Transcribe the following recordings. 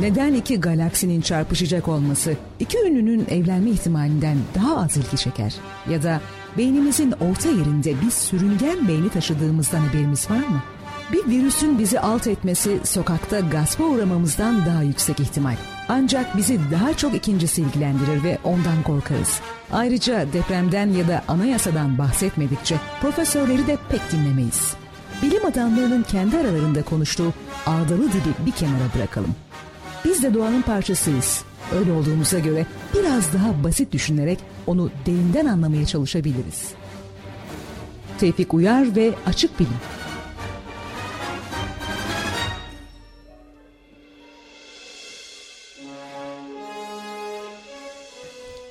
Neden iki galaksinin çarpışacak olması iki ünlünün evlenme ihtimalinden daha az ilgi çeker? Ya da beynimizin orta yerinde bir sürüngen beyni taşıdığımızdan haberimiz var mı? Bir virüsün bizi alt etmesi sokakta gaspa uğramamızdan daha yüksek ihtimal. Ancak bizi daha çok ikincisi ilgilendirir ve ondan korkarız. Ayrıca depremden ya da anayasadan bahsetmedikçe profesörleri de pek dinlemeyiz. Bilim adamlarının kendi aralarında konuştuğu ağdalı dili bir kenara bırakalım. Biz de doğanın parçasıyız. Öyle olduğumuza göre biraz daha basit düşünerek onu derinden anlamaya çalışabiliriz. Tevfik Uyar ve Açık Bilim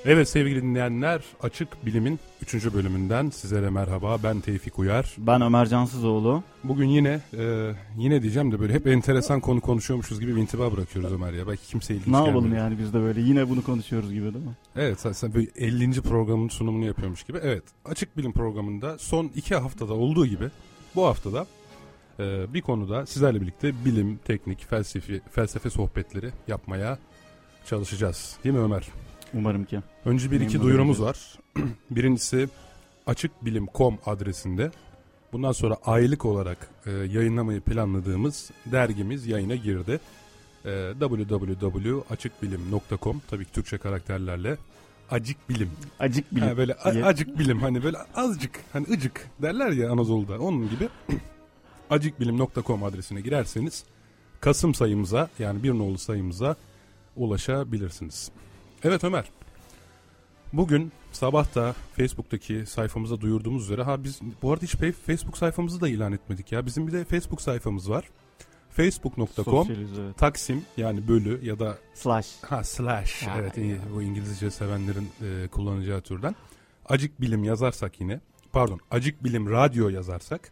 Evet sevgili dinleyenler Açık Bilim'in 3. bölümünden sizlere merhaba. Ben Tevfik Uyar. Ben Ömer Cansızoğlu. Bugün yine e, yine diyeceğim de böyle hep enteresan konu konuşuyormuşuz gibi bir intiba bırakıyoruz Ömer ya. Belki kimse ilginç Ne yapalım gelmiyor. yani biz de böyle yine bunu konuşuyoruz gibi değil mi? Evet sen, sen böyle 50. programın sunumunu yapıyormuş gibi. Evet Açık Bilim programında son iki haftada olduğu gibi bu haftada e, bir konuda sizlerle birlikte bilim, teknik, felsefi, felsefe sohbetleri yapmaya çalışacağız. Değil mi Ömer? Umarım ki. Önce bir iki duyurumuz var. Birincisi açıkbilim.com adresinde bundan sonra aylık olarak e, yayınlamayı planladığımız dergimiz yayına girdi. E, www.açıkbilim.com tabii ki Türkçe karakterlerle acık bilim. Acık bilim. Ha, böyle a- acık bilim hani böyle azıcık hani ıcık derler ya Anadolu'da onun gibi acıkbilim.com adresine girerseniz Kasım sayımıza yani bir nolu sayımıza ulaşabilirsiniz. Evet Ömer. Bugün sabah da Facebook'taki sayfamıza duyurduğumuz üzere ha biz bu arada hiç Facebook sayfamızı da ilan etmedik ya. Bizim bir de Facebook sayfamız var. facebook.com evet. Taksim yani bölü ya da Slash. Ha slash. Ya, evet ya. bu İngilizce sevenlerin e, kullanacağı türden. Acık bilim yazarsak yine pardon acık bilim radyo yazarsak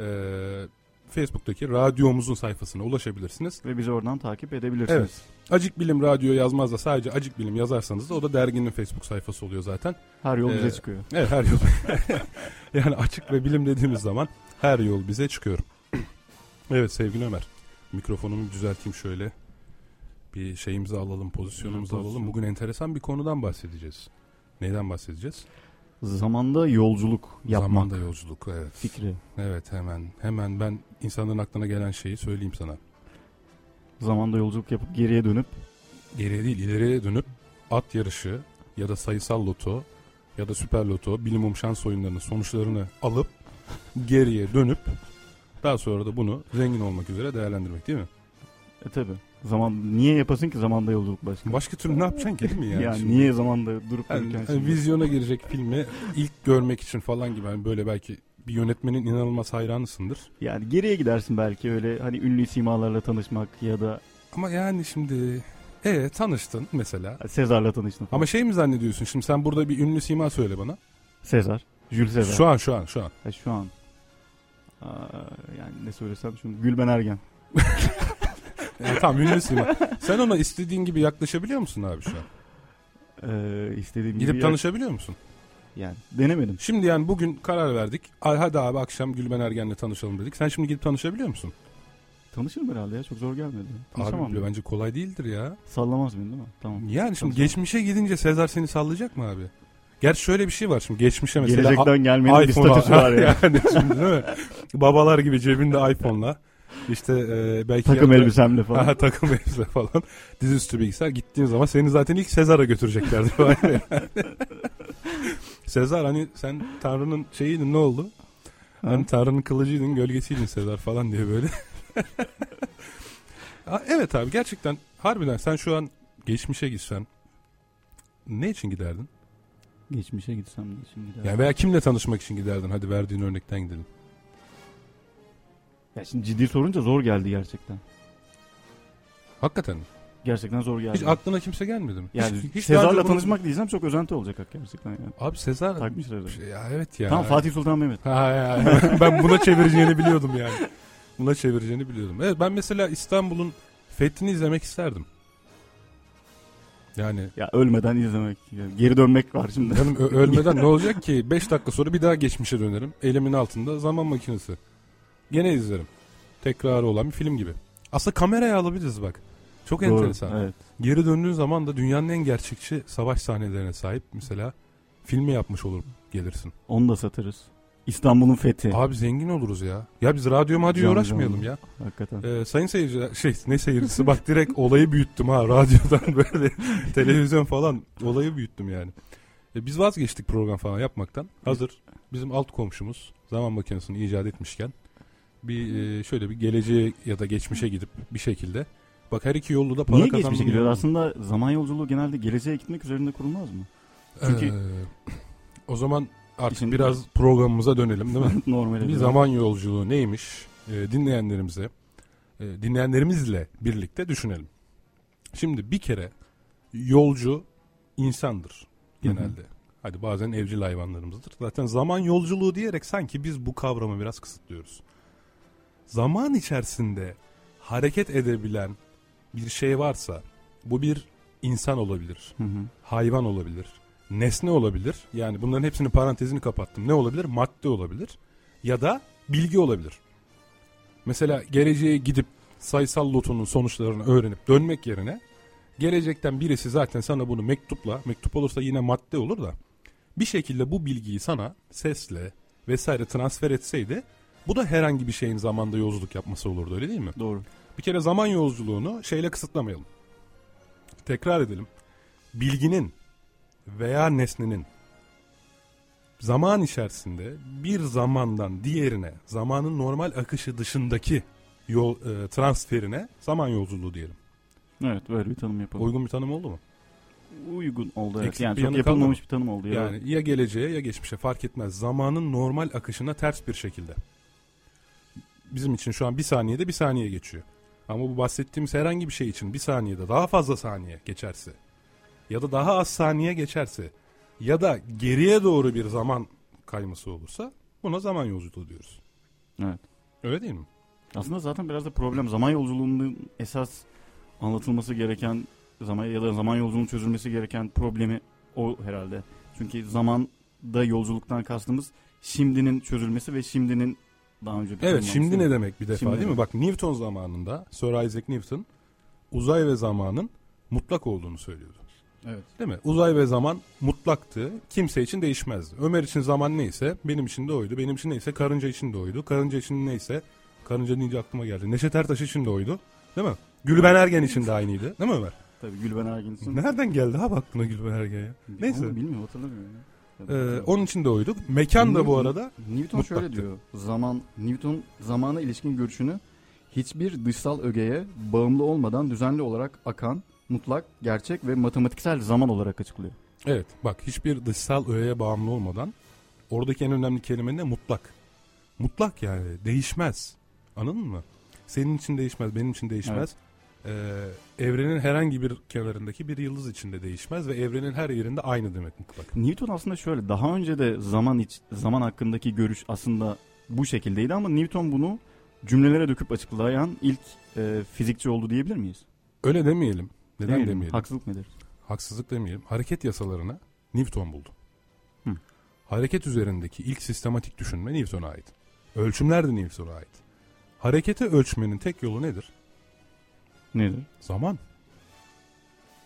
e, Facebook'taki radyomuzun sayfasına ulaşabilirsiniz. Ve bizi oradan takip edebilirsiniz. Evet. Acık bilim radyo yazmaz da sadece acık bilim yazarsanız da o da derginin Facebook sayfası oluyor zaten. Her yol Ee, bize çıkıyor. Evet her yol. yani açık ve bilim dediğimiz zaman her yol bize çıkıyor. evet sevgili Ömer. Mikrofonumu düzelteyim şöyle. Bir şeyimizi alalım, pozisyonumuzu alalım. Bugün enteresan bir konudan bahsedeceğiz. Neyden bahsedeceğiz? Zamanda yolculuk yapmak Zamanda yolculuk. Evet. fikri. Evet hemen. Hemen ben insanların aklına gelen şeyi söyleyeyim sana. Zamanda yolculuk yapıp geriye dönüp Geriye değil ileriye dönüp at yarışı ya da sayısal loto ya da süper loto bilimum şans oyunlarının sonuçlarını alıp geriye dönüp daha sonra da bunu zengin olmak üzere değerlendirmek değil mi? e tabi. Zaman niye yapasın ki zamanda yolculuk başka? Başka türlü ne yapacaksın ki değil mi yani? yani şimdi? niye zamanda durup Yani, dururken şimdi- vizyona girecek filmi ilk görmek için falan gibi hani böyle belki bir yönetmenin inanılmaz hayranısındır. Yani geriye gidersin belki öyle hani ünlü simalarla tanışmak ya da Ama yani şimdi e tanıştın mesela. Sezar'la tanıştın. Ama şey mi zannediyorsun şimdi sen burada bir ünlü sima söyle bana. Sezar. Jules Sezar. Şu an şu an şu an. Ha, şu an. Aa, yani ne söylesem şunu. Gülben Ergen. Yani tamam ünlü sima. Sen ona istediğin gibi yaklaşabiliyor musun abi şu an? Ee, istediğim Gidip gibi tanışabiliyor musun? Yani denemedim. Şimdi yani bugün karar verdik. Ay hadi abi akşam Gülben Ergen'le tanışalım dedik. Sen şimdi gidip tanışabiliyor musun? Tanışırım herhalde ya. Çok zor gelmedi. Tanışamam. Abi bence kolay değildir ya. Sallamaz beni değil mi? Tamam. Yani şimdi Tanışamam. geçmişe gidince Sezar seni sallayacak mı abi? Gerçi şöyle bir şey var şimdi geçmişe mesela Gelecekten gelmenin bir statüsü var ya. yani şimdi değil mi? Babalar gibi cebinde iPhone'la işte e, belki Takım yanında- elbisemle falan. Ha, takım elbise falan. Dizüstü bilgisayar gittiğin zaman seni zaten ilk Sezar'a götüreceklerdi. yani. Sezar hani sen Tanrı'nın şeyiydin ne oldu? Hani Tanrı'nın kılıcıydın gölgesiydin Sezar falan diye böyle. Ha, evet abi gerçekten harbiden sen şu an geçmişe gitsen ne için giderdin? Geçmişe gitsem de şimdi gider. Yani veya kimle tanışmak için giderdin? Hadi verdiğin örnekten gidelim. Ya şimdi ciddi sorunca zor geldi gerçekten. Hakikaten. Gerçekten zor geldi. Hiç aklına kimse gelmedi mi? yani hiç, hiç Sezar'la bunu- tanışmak diyeceğim çok özenti olacak hak gerçekten yani. Abi Sezar Takmışlar da. Ya evet ya. Tamam Fatih Sultan Mehmet. Ha, ya. ben buna çevireceğini biliyordum yani. Buna çevireceğini biliyordum. Evet ben mesela İstanbul'un fethini izlemek isterdim. Yani Ya ölmeden izlemek. yani geri dönmek var şimdi. canım ölmeden ne olacak ki? 5 dakika sonra bir daha geçmişe dönerim. Elimin altında zaman makinesi. Gene izlerim. Tekrarı olan bir film gibi. Aslında kameraya alabiliriz bak. Çok Doğru, enteresan. Evet. Geri döndüğün zaman da dünyanın en gerçekçi savaş sahnelerine sahip mesela filmi yapmış olur gelirsin. Onu da satarız. İstanbul'un fethi. Abi zengin oluruz ya. Ya biz radyo madyo uğraşmayalım canlı. ya. Hakikaten. Ee, sayın seyirciler şey ne seyircisi bak direkt olayı büyüttüm ha radyodan böyle televizyon falan olayı büyüttüm yani. E, biz vazgeçtik program falan yapmaktan. Hazır bizim alt komşumuz zaman makinesini icat etmişken bir e, şöyle bir geleceğe ya da geçmişe gidip bir şekilde bak her iki yolda da para Niye kazanmanın geçmişe gidiyor? Aslında zaman yolculuğu genelde geleceğe gitmek üzerinde kurulmaz mı? Çünkü- Ee, o zaman artık İşin- biraz programımıza dönelim değil mi? Normale. bir zaman yolculuğu neymiş e, dinleyenlerimize e, dinleyenlerimizle birlikte düşünelim. Şimdi bir kere yolcu insandır genelde. Hadi bazen evcil hayvanlarımızdır. Zaten zaman yolculuğu diyerek sanki biz bu kavramı biraz kısıtlıyoruz. Zaman içerisinde hareket edebilen bir şey varsa bu bir insan olabilir, Hı hı. hayvan olabilir, nesne olabilir. Yani bunların hepsinin parantezini kapattım. Ne olabilir? Madde olabilir ya da bilgi olabilir. Mesela geleceğe gidip sayısal lotunun sonuçlarını öğrenip dönmek yerine gelecekten birisi zaten sana bunu mektupla, mektup olursa yine madde olur da bir şekilde bu bilgiyi sana sesle vesaire transfer etseydi bu da herhangi bir şeyin zamanda yolculuk yapması olurdu öyle değil mi? Doğru. Bir kere zaman yolculuğunu şeyle kısıtlamayalım. Tekrar edelim. Bilginin veya nesnenin zaman içerisinde bir zamandan diğerine, zamanın normal akışı dışındaki yol e, transferine zaman yolculuğu diyelim. Evet böyle bir tanım yapalım. Uygun bir tanım oldu mu? Uygun oldu evet. Eksik Yani çok yapılmamış bir tanım oldu. Ya. Yani ya geleceğe ya geçmişe fark etmez. Zamanın normal akışına ters bir şekilde. Bizim için şu an bir saniyede bir saniye geçiyor. Ama bu bahsettiğimiz herhangi bir şey için bir saniyede daha fazla saniye geçerse ya da daha az saniye geçerse ya da geriye doğru bir zaman kayması olursa buna zaman yolculuğu diyoruz. Evet. Öyle değil mi? Aslında zaten biraz da problem zaman yolculuğunun esas anlatılması gereken zaman ya da zaman yolculuğunun çözülmesi gereken problemi o herhalde. Çünkü zamanda yolculuktan kastımız şimdinin çözülmesi ve şimdinin daha önce Evet şimdi ne demek bir defa Şimdi değil ne mi? Bak Newton zamanında Sir Isaac Newton uzay ve zamanın mutlak olduğunu söylüyordu. Evet. Değil mi? Uzay ve zaman mutlaktı. Kimse için değişmezdi. Ömer için zaman neyse benim için de oydu. Benim için neyse karınca için de oydu. Karınca için neyse karınca deyince aklıma geldi. Neşet Ertaş için de oydu. Değil mi? Gülben Ergen için de aynıydı. Değil mi Ömer? Tabii Gülben Ergen'sin. Nereden geldi ha aklına Gülben Ergen ya? Neyse. Onu bilmiyorum hatırlamıyorum. Ya. Ee, onun için de oydu. Mekan da bu arada Newton mutlaktı. şöyle diyor. Zaman Newton zamana ilişkin görüşünü hiçbir dışsal ögeye bağımlı olmadan düzenli olarak akan mutlak, gerçek ve matematiksel zaman olarak açıklıyor. Evet bak hiçbir dışsal öğeye bağımlı olmadan oradaki en önemli kelime ne? Mutlak. Mutlak yani değişmez. Anladın mı? Senin için değişmez, benim için değişmez. Ee, evrenin herhangi bir kenarındaki bir yıldız içinde değişmez ve evrenin her yerinde aynı demek mutlak. Newton aslında şöyle daha önce de zaman iç, zaman hakkındaki görüş aslında bu şekildeydi ama Newton bunu cümlelere döküp açıklayan ilk e, fizikçi oldu diyebilir miyiz? Öyle demeyelim. Neden Demeyelim. demeyelim? Haksızlık nedir? Haksızlık demeyelim. Hareket yasalarını Newton buldu. Hı. Hareket üzerindeki ilk sistematik düşünme Newton'a ait. Ölçümler de Newton'a ait. Hareketi ölçmenin tek yolu nedir? Nedir? Zaman.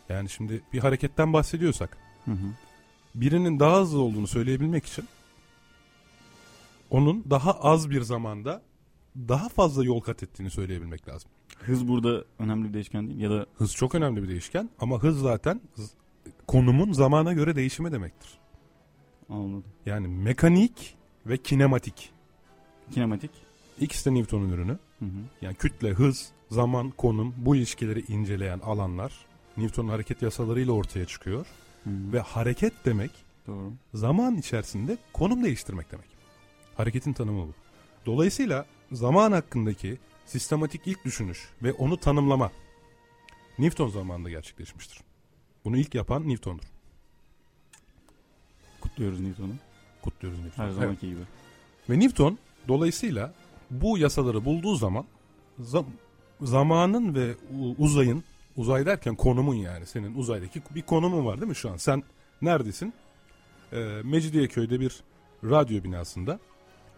Yani şimdi bir hareketten bahsediyorsak Hı hı. birinin daha hızlı olduğunu söyleyebilmek için onun daha az bir zamanda daha fazla yol kat ettiğini söyleyebilmek lazım. Hız burada önemli bir değişken değil ya da Hız çok önemli bir değişken ama hız zaten z- konumun zamana göre değişimi demektir. anladım. Yani mekanik ve kinematik. Kinematik. İkisi de Newton'un ürünü. Hı hı. Yani kütle, hız, zaman, konum bu ilişkileri inceleyen alanlar Newton'un hareket yasalarıyla ortaya çıkıyor. Hı. Ve hareket demek Doğru. zaman içerisinde konum değiştirmek demek. Hareketin tanımı bu. Dolayısıyla zaman hakkındaki sistematik ilk düşünüş ve onu tanımlama Newton zamanında gerçekleşmiştir. Bunu ilk yapan Newton'dur. Kutluyoruz Newton'u. Kutluyoruz Newton'u. Her Evet. zamanki gibi. Ve Newton dolayısıyla bu yasaları bulduğu zaman zam- zamanın ve uzayın uzay derken konumun yani senin uzaydaki bir konumun var değil mi şu an? Sen neredesin? Ee, Mecidiyeköy'de bir radyo binasında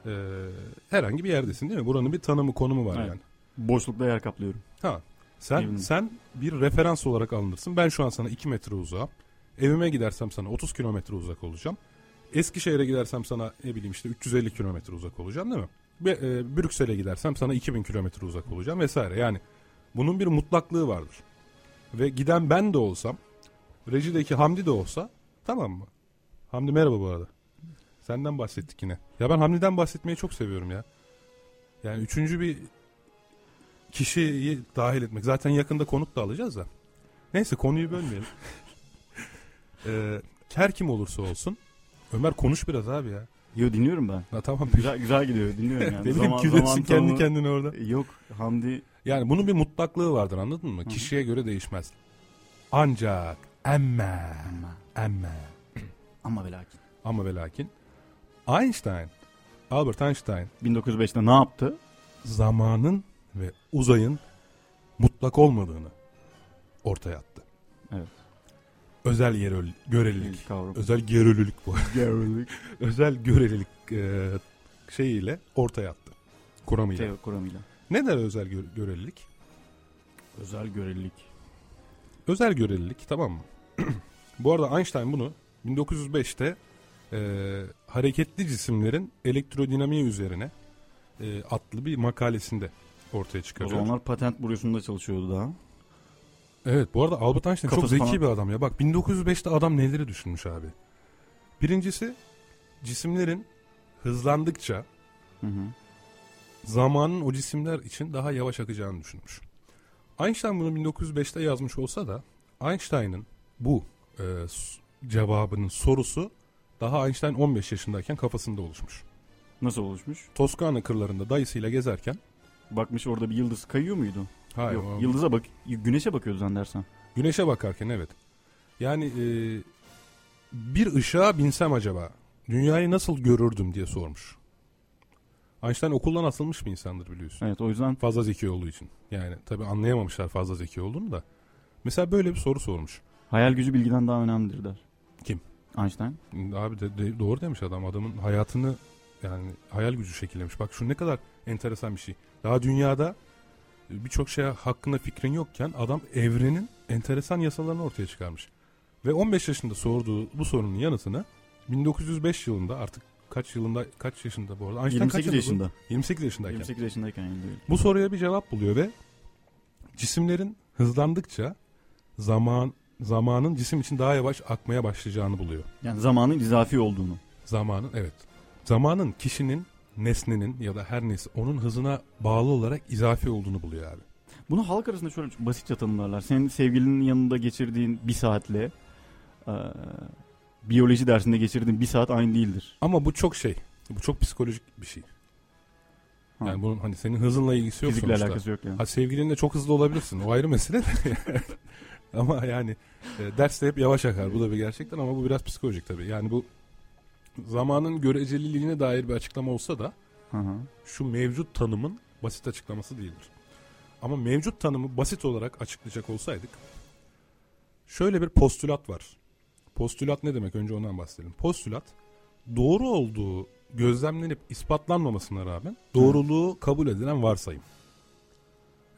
ee, herhangi bir yerdesin değil mi? Buranın bir tanımı konumu var Evet. yani. Boşlukta yer kaplıyorum. Ha. Sen Evrim. sen bir referans olarak alınırsın. Ben şu an sana 2 metre uzağım. Evime gidersem sana 30 kilometre uzak olacağım. Eskişehir'e gidersem sana ne bileyim işte 350 kilometre uzak olacağım değil mi? E, Brüksel'e gidersem sana 2000 kilometre uzak olacağım vesaire. Yani bunun bir mutlaklığı vardır. Ve giden ben de olsam, rejideki Hamdi de olsa tamam mı? Hamdi merhaba bu arada. Senden bahsettik yine. Ya ben Hamdi'den bahsetmeyi çok seviyorum ya. Yani üçüncü bir kişiyi dahil etmek. Zaten yakında konuk da alacağız da. Neyse konuyu bölmeyelim. ee, her kim olursa olsun. Ömer konuş biraz abi ya. Yo dinliyorum ben. Ha, tamam. Güzel güzel gidiyor dinliyorum yani. ne bileyim zaman kendi kendine orada. Yok Hamdi Yani bunun bir mutlaklığı vardır anladın mı? Hı. Kişiye göre değişmez. Ancak emme ama, emme ama ve lakin. ama ve lakin Einstein Albert Einstein 1905'te ne yaptı? zamanın ve uzayın mutlak olmadığını ortaya attı. Özel yerel, görelilik. Kavram. Özel görelilik bu. Görelilik. Özel görelilik e, şeyiyle ortaya attı. Kuramıyla. Teo kuramıyla. Ne der özel gö- görelilik? Özel görelilik. Özel görelilik tamam mı? Bu arada Einstein bunu 1905'te e, hareketli cisimlerin elektrodinamiği üzerine e, adlı bir makalesinde ortaya O çıkarıyor. zamanlar patent bürosunda çalışıyordu daha. Evet bu arada Albert Einstein çok Kafası zeki falan- bir adam ya. Bak 1905'te adam neleri düşünmüş abi. Birincisi cisimlerin hızlandıkça Hı hı. zamanın o cisimler için daha yavaş akacağını düşünmüş. Einstein bunu 1905'te yazmış olsa da Einstein'ın bu e, cevabının sorusu daha Einstein 15 yaşındayken kafasında oluşmuş. Nasıl oluşmuş? Toskana kırlarında dayısıyla gezerken Bakmış orada bir yıldız kayıyor muydu? Hayır, Yok. Yıldıza bak, güneşe bakıyordu zannedersem. güneşe bakarken evet. Yani e, bir ışığa binsem acaba dünyayı nasıl görürdüm diye sormuş. Einstein okuldan asılmış bir insandır biliyorsun. Evet o yüzden Fazla zeki olduğu için. Yani tabii anlayamamışlar fazla zeki olduğunu da. Mesela böyle bir soru sormuş. hayal gücü bilgiden daha önemlidir der. Kim? Einstein. Abi de, de- doğru demiş adam. Adamın hayatını yani hayal gücü şekillemiş. Bak şu ne kadar enteresan bir şey. Daha dünyada birçok şey hakkında fikrin yokken adam evrenin enteresan yasalarını ortaya çıkarmış. Ve 15 yaşında sorduğu bu sorunun yanıtını 1905 yılında artık kaç yılında kaç yaşında bu arada? Einstein kaç 28 yılında bu? yaşında. 28 yaşındayken. 28 yaşındayken yani. Bu soruya bir cevap buluyor ve cisimlerin hızlandıkça zaman zamanın cisim için daha yavaş akmaya başlayacağını buluyor. Yani zamanın izafi olduğunu. Zamanın evet. Zamanın kişinin, nesnenin ya da her neyse onun hızına bağlı olarak izafi olduğunu buluyor abi. Bunu halk arasında şöyle basitçe tanımlarlar. Senin sevgilinin yanında geçirdiğin bir saatle eee, biyoloji dersinde geçirdiğin bir saat aynı değildir. Ama bu çok şey. Bu çok psikolojik bir şey. Ha. Yani bunun hani senin hızınla ilgisi yok Fizikle sonuçta. alakası yok yani. Ha sevgilinle çok hızlı olabilirsin. O ayrı mesele. ama yani e, derste hep yavaş akar. Bu da bir gerçekten ama bu biraz psikolojik tabii. Yani bu zamanın göreceliliğine dair bir açıklama olsa da Hı hı. şu mevcut tanımın basit açıklaması değildir. Ama mevcut tanımı basit olarak açıklayacak olsaydık şöyle bir postülat var. Postülat ne demek? Önce ondan bahsedelim. Postülat doğru olduğu gözlemlenip ispatlanmamasına rağmen doğruluğu kabul edilen varsayım.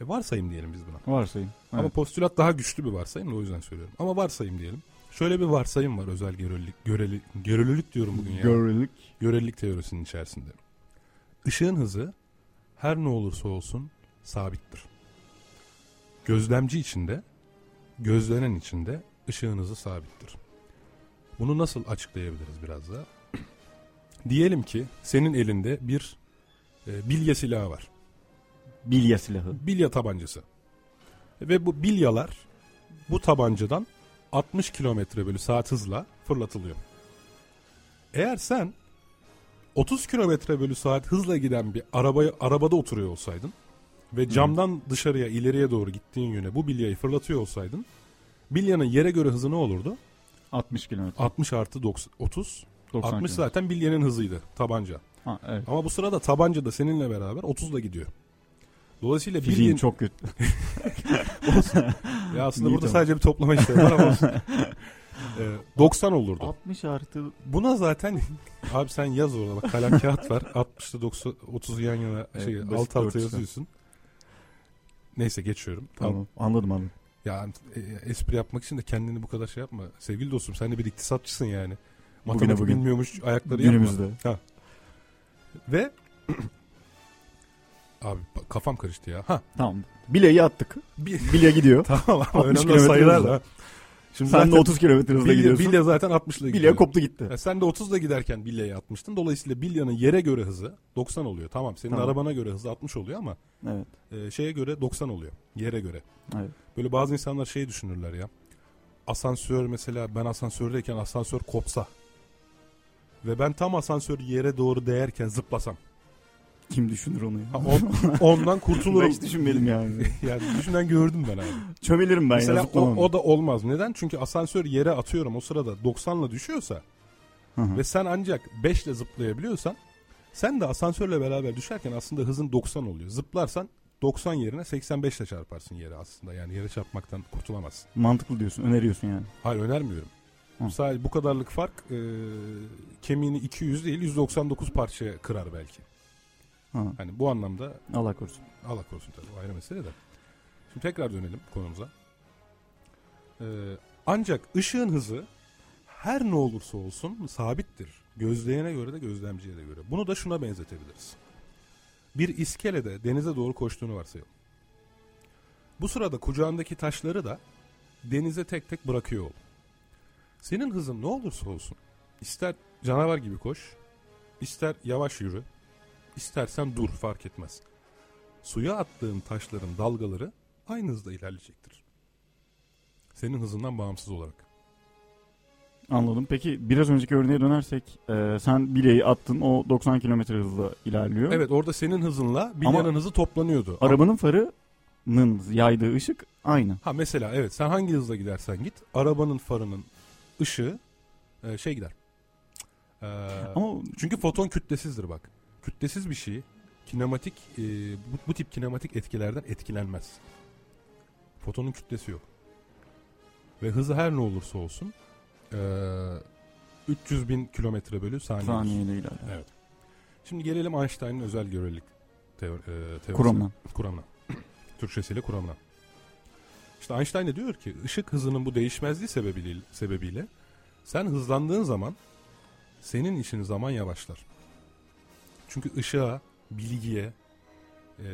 E varsayım diyelim biz buna. Varsayım. Ama Evet. postülat daha güçlü bir varsayım da o yüzden söylüyorum. Ama varsayım diyelim. Şöyle bir varsayım var özel görelilik, göreli, görelilik diyorum bugün ya. Görelilik. Görelilik teorisinin içerisinde. Işığın hızı her ne olursa olsun sabittir. Gözlemci içinde, gözlenen içinde ışığın hızı sabittir. Bunu nasıl açıklayabiliriz biraz da? Diyelim ki senin elinde bir e, bilye silahı var. Bilye silahı. Bilya tabancası. Ve bu bilyalar bu tabancadan 60 kilometre bölü saat hızla fırlatılıyor. Eğer sen 30 kilometre bölü saat hızla giden bir arabaya, arabada oturuyor olsaydın ve camdan dışarıya ileriye doğru gittiğin yöne bu bilyayı fırlatıyor olsaydın bilyanın yere göre hızı ne olurdu? 60 kilometre. 60 artı 90, 30. 90 60 kilometre. zaten bilyenin hızıydı tabanca. Ha, evet. Ama bu sırada tabanca da seninle beraber 30'la gidiyor. Dolayısıyla Fiziğin bilyenin, çok kötü. Ya aslında İyi burada tamam. sadece bir toplama işlemi var ama olsun. Ee, 90 olurdu. 60 artı Buna zaten abi sen yaz orada bak kalem kağıt var. 60'da 90 30 yan yana Evet, şey basit alt alta yazıyorsun. Neyse geçiyorum. Tamam. Anladım anladım. Ya e, espri yapmak için de kendini bu kadar şey yapma. Sevgili dostum sen de bir iktisatçısın yani. Matematik bugün. bilmiyormuş ayakları yapma. Günümüzde. Ve abi kafam karıştı ya. Ha Tamam. Bileği attık. Bile gidiyor. tamam ama 60 önemli kilometre sayılar hızla. da. Şimdi Sen de zaten 30 kilometre hızla gidiyorsun. bilye zaten 60 ile gidiyor. koptu gitti. Ya sen de 30'da giderken bilyeye atmıştın. Dolayısıyla bilyanın yere göre hızı 90 oluyor. Tamam senin Tamam. arabana göre hızı 60 oluyor ama Evet. e, şeye göre 90 oluyor. Yere göre. Evet. Böyle bazı insanlar şey düşünürler ya. Asansör mesela ben asansördeyken asansör kopsa ve ben tam asansör yere doğru değerken zıplasam. Kim düşünür onu ya? Ha, on- ondan kurtulurum. Ben hiç düşünmedim yani. yani düşünen gördüm ben abi. Çömelirim ben Mesela o, o da olmaz. Neden? Çünkü asansör yere atıyorum o sırada 90'la düşüyorsa Hı hı. ve sen ancak 5 ile zıplayabiliyorsan sen de asansörle beraber düşerken aslında hızın 90 oluyor. Zıplarsan 90 yerine 85 ile çarparsın yere aslında. Yani yere çarpmaktan kurtulamazsın. Mantıklı diyorsun. Öneriyorsun yani. Hayır önermiyorum. Hı. Sadece bu kadarlık fark e, kemiğini 200 değil 199 parçaya kırar belki. Ha. Hani bu anlamda Allah korusun. Allah korusun tabii o ayrı mesele de. Şimdi tekrar dönelim konumuza. Ee, ancak ışığın hızı her ne olursa olsun sabittir. Gözleyene göre de gözlemciye de göre. Bunu da şuna benzetebiliriz. Bir iskelede denize doğru koştuğunu varsayalım. Bu sırada kucağındaki taşları da denize tek tek bırakıyor ol. Senin hızın ne olursa olsun ister canavar gibi koş, ister yavaş yürü, istersen dur fark etmez suya attığın taşların dalgaları aynı hızda ilerleyecektir. Senin hızından bağımsız olarak. Anladım. Peki biraz önceki örneğe dönersek e, sen bileği attın o 90 kilometre hızla ilerliyor. Evet orada senin hızınla bilyanın hızı toplanıyordu. Arabanın farının yaydığı ışık aynı. Ha mesela evet sen hangi hızla gidersen git arabanın farının ışığı e, şey gider. Ee, Ama çünkü foton kütlesizdir bak. Kütlesiz bir şey kinematik e, bu, bu tip kinematik etkilerden etkilenmez. Fotonun kütlesi yok. Ve hızı her ne olursa olsun e, 300 bin kilometre bölü saniye. saniyeyle ilerliyor. Evet. Şimdi gelelim Einstein'ın özel görelilik teori, e, teorisine. Kuramına. Kuramına. Türkçesiyle kuramına. İşte Einstein de diyor ki ışık hızının bu değişmezliği sebebiyle, sebebiyle sen hızlandığın zaman senin için zaman yavaşlar. Çünkü ışığa, bilgiye, e,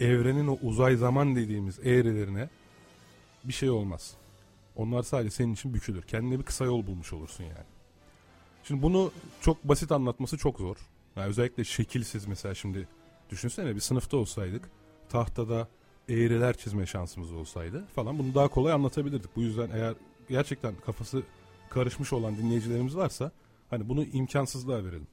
evrenin o uzay zaman dediğimiz eğrilerine bir şey olmaz. Onlar sadece senin için bükülür. Kendine bir kısa yol bulmuş olursun yani. Şimdi bunu çok basit anlatması çok zor. Yani özellikle şekilsiz mesela şimdi düşünsene bir sınıfta olsaydık tahtada eğriler çizme şansımız olsaydı falan bunu daha kolay anlatabilirdik. Bu yüzden eğer gerçekten kafası karışmış olan dinleyicilerimiz varsa hani bunu imkansızlığa verelim.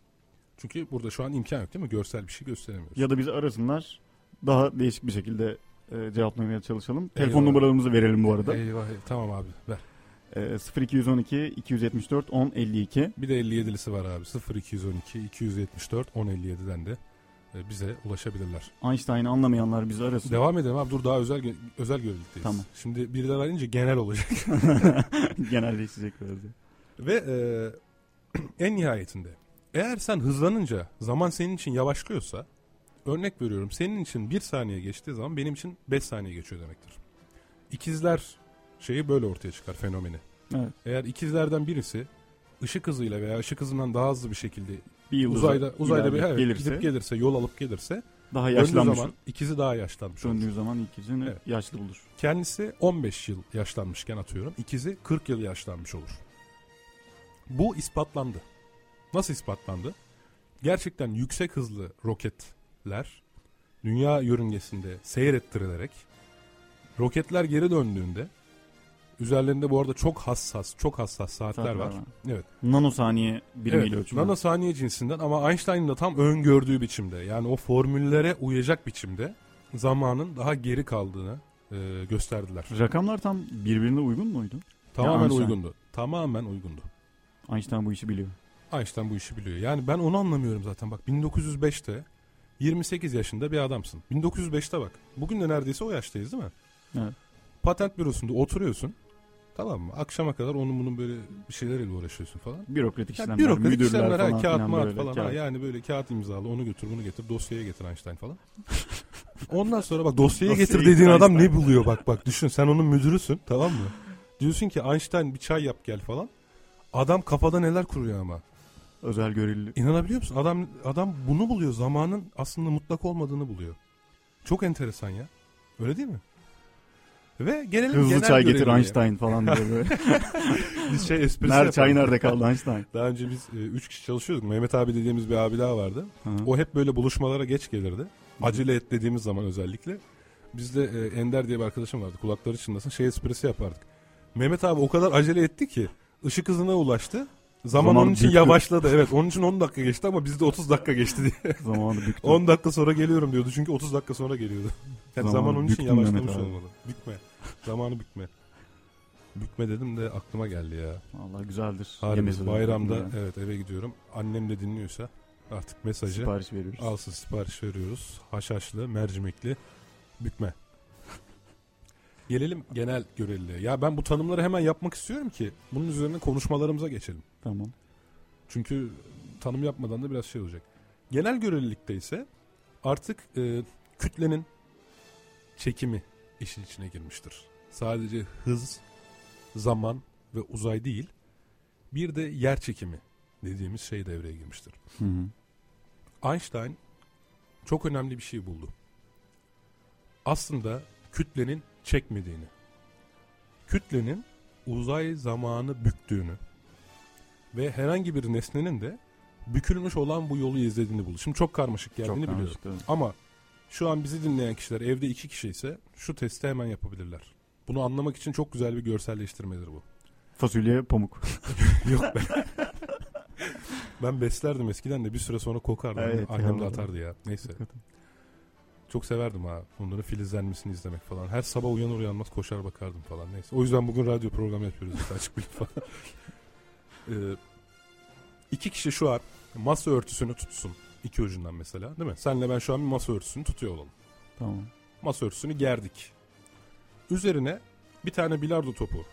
Çünkü burada şu an imkan yok değil mi? Görsel bir şey gösteremiyoruz. Ya da bizi arasınlar. Daha değişik bir şekilde e, cevaplamaya çalışalım. Telefon Eyvallah. numaralarımızı verelim bu arada. Eyvah, eyvah. tamam abi ver. E, 0212 274 10 52. Bir de 57'lisi var abi. 0212 274 1057'den de e, bize ulaşabilirler. Einstein'ı anlamayanlar bizi arasın. Devam edelim abi. Dur daha özel gö- özel görelilikteyiz. Tamam. Şimdi birden arayınca genel olacak. Genelleşecek biraz. Ve e, en nihayetinde eğer sen hızlanınca zaman senin için yavaşlıyorsa örnek veriyorum senin için bir saniye geçtiği zaman benim için 5 saniye geçiyor demektir. İkizler şeyi böyle ortaya çıkar fenomeni. Evet. Eğer ikizlerden birisi ışık hızıyla veya ışık hızından daha hızlı bir şekilde Bir yıl uzayda uzayda bir evet, gelirse gidip gelirse yol alıp gelirse daha yaşlanmış. zaman ikizi daha yaşlanmış olur. Döndüğü zaman ikizini Evet. yaşlı bulur. Kendisi 15 yıl yaşlanmışken atıyorum. ikizi 40 yıl yaşlanmış olur. Bu ispatlandı. Nasıl ispatlandı? Gerçekten yüksek hızlı roketler dünya yörüngesinde seyrettirilerek roketler geri döndüğünde üzerlerinde bu arada çok hassas, çok hassas saatler, Saatler var. var. Evet. Nanosaniye birimiyle evet, ölçülüyor. nanosaniye cinsinden ama Einstein'ın da tam öngördüğü biçimde yani o formüllere uyacak biçimde zamanın daha geri kaldığını e, gösterdiler. Rakamlar tam birbirine uygun muydu? Tamamen uygundu. Tamamen uygundu. Einstein bu işi biliyor. Einstein bu işi biliyor. Yani ben onu anlamıyorum zaten. Bak 1905'te 28 yaşında bir adamsın. 1905'te bak. Bugün de neredeyse o yaştayız değil mi? Evet. Patent bürosunda oturuyorsun. Tamam mı? Akşama kadar onun bunun böyle bir şeylerle uğraşıyorsun falan. Bürokratik Yani işlemler, bürokratik müdürler işlemler ha, falan kağıt filan mağat falan. Ha, kağıt. yani böyle kağıt imzalı onu götür bunu getir dosyaya getir Einstein falan. Ondan sonra bak Dosyayı getir dediğin adam ne buluyor bak bak düşün sen onun müdürüsün tamam mı? Diyorsun ki Einstein bir çay yap gel falan. Adam kafada neler kuruyor ama. Özel görevli. İnanabiliyor musun? Adam adam bunu buluyor. Zamanın aslında mutlak olmadığını buluyor. Çok enteresan ya. Öyle değil mi? Ve gelelim Hızlı genel çay getir. Einstein falan diye böyle. Biz şey esprisi Nerede çay nerede kaldı Einstein? Daha önce biz 3 kişi çalışıyorduk. Mehmet abi dediğimiz bir abi daha vardı. Hı. O hep böyle buluşmalara geç gelirdi. Acele et dediğimiz zaman özellikle. Bizde e, Ender diye bir arkadaşım vardı. Kulakları çınlasın. Şey esprisi yapardık. Mehmet abi o kadar acele etti ki ışık hızına ulaştı. Zaman, Zaman onun için büktü. yavaşladı. Evet onun için 10 dakika geçti ama bizde 30 dakika geçti diye. Zamanı büktü. 10 dakika sonra geliyorum diyordu. Çünkü 30 dakika sonra geliyordu. Yani Zamanı zaman onun için yavaşlamış olmalı. Bükme. Zamanı bükme. Bükme dedim de aklıma geldi ya. Allah güzeldir. Harbi bayramda yani. evet eve gidiyorum. Annem de dinliyorsa artık mesajı Sipariş veriyoruz. alsın sipariş veriyoruz. Haşhaşlı, mercimekli, bükme. Gelelim genel görevliliğe. Ya ben bu tanımları hemen yapmak istiyorum ki bunun üzerine konuşmalarımıza geçelim. Tamam. Çünkü tanım yapmadan da biraz şey olacak. Genel görelilikte ise artık e, kütlenin çekimi işin içine girmiştir. Sadece hız, zaman ve uzay değil, bir de yer çekimi dediğimiz şey devreye girmiştir. Hı hı. Einstein çok önemli bir şey buldu. Aslında kütlenin çekmediğini, kütlenin uzay zamanı büktüğünü ve herhangi bir nesnenin de bükülmüş olan bu yolu izlediğini buldu. Şimdi çok karmaşık geldiğini Çok biliyorum. karmaşık. Ama şu an bizi dinleyen kişiler evde iki kişi ise şu testi hemen yapabilirler. Bunu anlamak için çok güzel bir görselleştirmedir bu. Fasulye pamuk. Yok be. ben beslerdim eskiden de bir süre sonra kokardı. Evet, Annem de atardı ya. Neyse. Çok severdim ha. Onların filizlenmesini izlemek falan. Her sabah uyanır uyanmaz koşar bakardım falan. Neyse. O yüzden bugün radyo programı yapıyoruz işte açık bilgi falan. ee, iki kişi şu an masa örtüsünü tutsun. iki ucundan mesela değil mi? Senle ben şu an bir masa örtüsünü tutuyor olalım. Tamam. Masa örtüsünü gerdik. Üzerine bir tane bilardo topu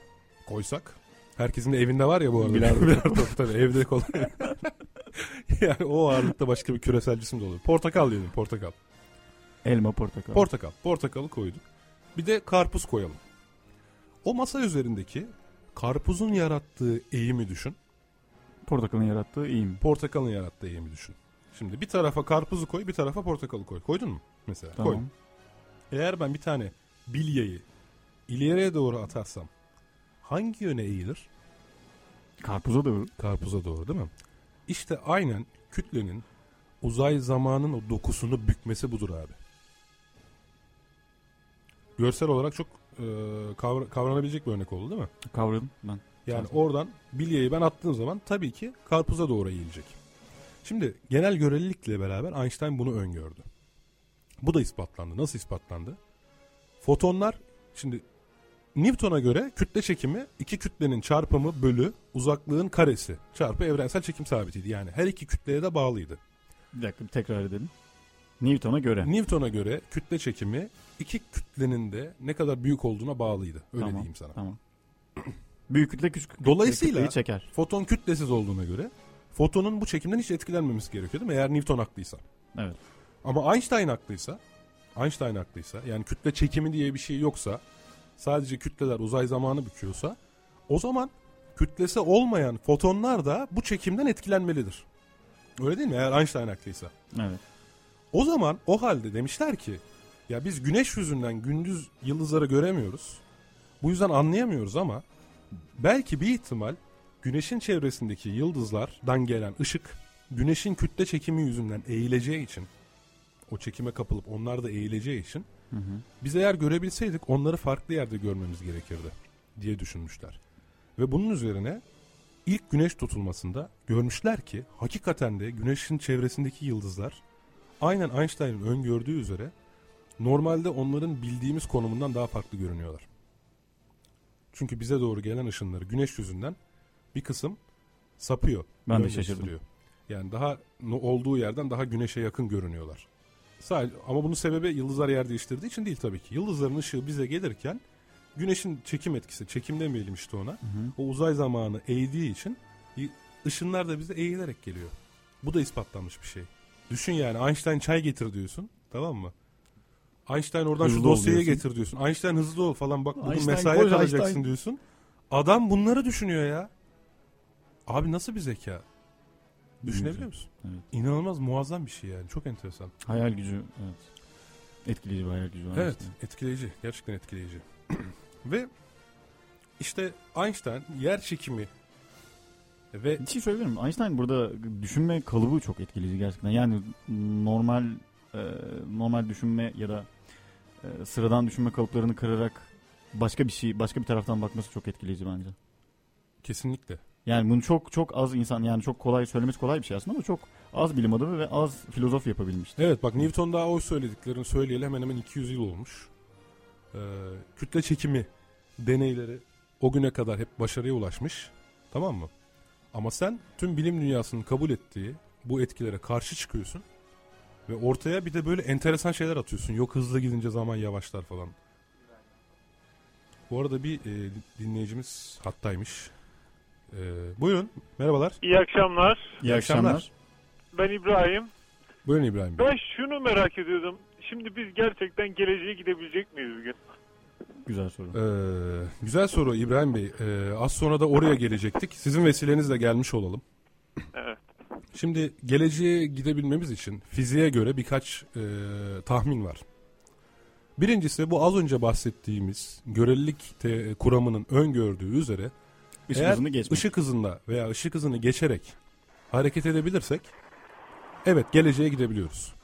koysak. Herkesin de evinde var ya bu arada. Bilardo bilardo topu tabii evde kolay. yani o ağırlıkta başka bir küresel cisim de olur. Portakal diyelim portakal. Elma portakal. Portakal. Portakalı koyduk. Bir de karpuz koyalım. O masa üzerindeki karpuzun yarattığı eğimi düşün. Portakalın yarattığı mi? Portakalın yarattığı eğimi düşün. Şimdi bir tarafa karpuzu koy, bir tarafa portakalı koy. Koydun mu? Mesela Tamam. koy. Eğer ben bir tane bilyeyi ileriye doğru atarsam hangi yöne eğilir? Karpuza doğru. Karpuza doğru değil mi? İşte aynen kütlenin uzay zamanın o dokusunu bükmesi budur abi. Görsel olarak çok e, kavra- kavranabilecek bir örnek oldu değil mi? Kavradım ben. Yani Zaten. oradan bilyeyi ben attığım zaman tabii ki karpuza doğru eğilecek. Şimdi genel görelilikle beraber Einstein bunu öngördü. Bu da ispatlandı. Nasıl ispatlandı? Fotonlar şimdi Newton'a göre kütle çekimi iki kütlenin çarpımı bölü uzaklığın karesi çarpı evrensel çekim sabitiydi. Yani her iki kütleye de bağlıydı. Bir dakika bir tekrar edelim. Newton'a göre. Newton'a göre kütle çekimi iki kütlenin de ne kadar büyük olduğuna bağlıydı. Öyle Tamam. diyeyim sana. Tamam. Büyük kütle küçük kütle Dolayısıyla- çeker. Foton kütlesiz olduğuna göre fotonun bu çekimden hiç etkilenmemesi gerekiyor değil mi? Eğer Newton haklıysa. Evet. Ama Einstein haklıysa, Einstein haklıysa yani kütle çekimi diye bir şey yoksa sadece kütleler uzay zamanı büküyorsa o zaman kütlesi olmayan fotonlar da bu çekimden etkilenmelidir. Öyle değil mi? Eğer Einstein haklıysa. Evet. O zaman o halde demişler ki ya biz güneş yüzünden gündüz yıldızları göremiyoruz. Bu yüzden anlayamıyoruz ama belki bir ihtimal güneşin çevresindeki yıldızlardan gelen ışık güneşin kütle çekimi yüzünden eğileceği için o çekime kapılıp onlar da eğileceği için Hı hı. biz eğer görebilseydik onları farklı yerde görmemiz gerekirdi diye düşünmüşler. Ve bunun üzerine ilk güneş tutulmasında görmüşler ki hakikaten de güneşin çevresindeki yıldızlar aynen Einstein'ın öngördüğü üzere normalde onların bildiğimiz konumundan daha farklı görünüyorlar. Çünkü bize doğru gelen ışınları güneş yüzünden bir kısım sapıyor. Ben de şaşırdım. Yani daha olduğu yerden daha güneşe yakın görünüyorlar. Ama bunun sebebi yıldızlar yer değiştirdiği için değil tabii ki. Yıldızların ışığı bize gelirken güneşin çekim etkisi, çekim demeyelim işte ona. Hı hı. O uzay zamanı eğdiği için ışınlar da bize eğilerek geliyor. Bu da ispatlanmış bir şey. Düşün yani Einstein çay getir diyorsun tamam mı? Einstein oradan Hızlı şu dosyayı diyorsun. getir diyorsun. Einstein hızlı ol falan bak bugün Einstein, mesaiye kalacaksın Einstein. diyorsun. Adam bunları düşünüyor ya. Abi nasıl bir zeka? Düşünebiliyor musun? Evet. İnanılmaz muazzam bir şey yani. Çok enteresan. Hayal gücü evet. Etkileyici bir hayal gücü var. Evet, etkileyici. Gerçekten etkileyici. Ve işte Einstein yer çekimi ve Bir şey söyleyebilir miyim? Einstein burada düşünme kalıbı çok etkileyici gerçekten. Yani normal e, normal düşünme ya da e, sıradan düşünme kalıplarını kırarak başka bir şey, başka bir taraftan bakması çok etkileyici bence. kesinlikle Yani bunu çok çok az insan yani çok kolay söylemesi kolay bir şey aslında ama çok az bilim adamı ve az filozof yapabilmişti. Evet bak Newton daha o söylediklerini söyleyeli hemen hemen 200 yıl olmuş. Ee, kütle çekimi deneyleri o güne kadar hep başarıya ulaşmış. Tamam mı? Ama sen tüm bilim dünyasının kabul ettiği bu etkilere karşı çıkıyorsun. Ve ortaya bir de böyle enteresan şeyler atıyorsun. Yok hızlı gidince zaman yavaşlar falan. Bu arada bir e, dinleyicimiz hattaymış. Ee, buyurun. Merhabalar. İyi akşamlar. İyi akşamlar. Ben İbrahim. Buyurun İbrahim Bey. Ben şunu merak ediyordum. Şimdi biz gerçekten geleceğe gidebilecek miyiz bugün? Güzel soru. Ee, güzel soru İbrahim Bey. Ee, az sonra da oraya gelecektik. Sizin vesilenizle gelmiş olalım. Evet. Şimdi geleceğe gidebilmemiz için fiziğe göre birkaç e, tahmin var. Birincisi bu az önce bahsettiğimiz görelilik te- kuramının öngördüğü üzere Işık eğer hızını geçmek. ışık hızında veya ışık hızını geçerek hareket edebilirsek evet geleceğe gidebiliyoruz.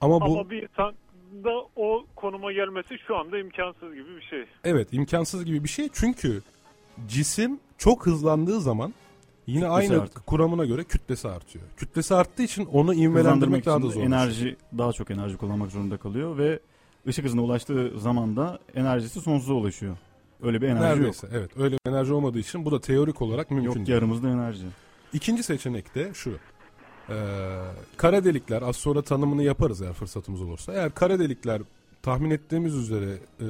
Ama bu Ama bir insan da o konuma gelmesi şu anda imkansız gibi bir şey. Evet imkansız gibi bir şey çünkü cisim çok hızlandığı zaman yine aynı artıyor. kuramına göre kütlesi artıyor. Kütlesi arttığı için onu ivmelendirmek daha da için zor. enerji daha çok enerji kullanmak zorunda kalıyor ve ışık hızına ulaştığı zaman da enerjisi sonsuza ulaşıyor. Öyle bir enerji Neredeyse evet öyle bir enerji olmadığı için bu da teorik olarak yok. mümkün Yok değil. yarımızda enerji. İkinci seçenek de şu. Ee, kara delikler az sonra tanımını yaparız eğer fırsatımız olursa. Eğer kara delikler tahmin ettiğimiz üzere e,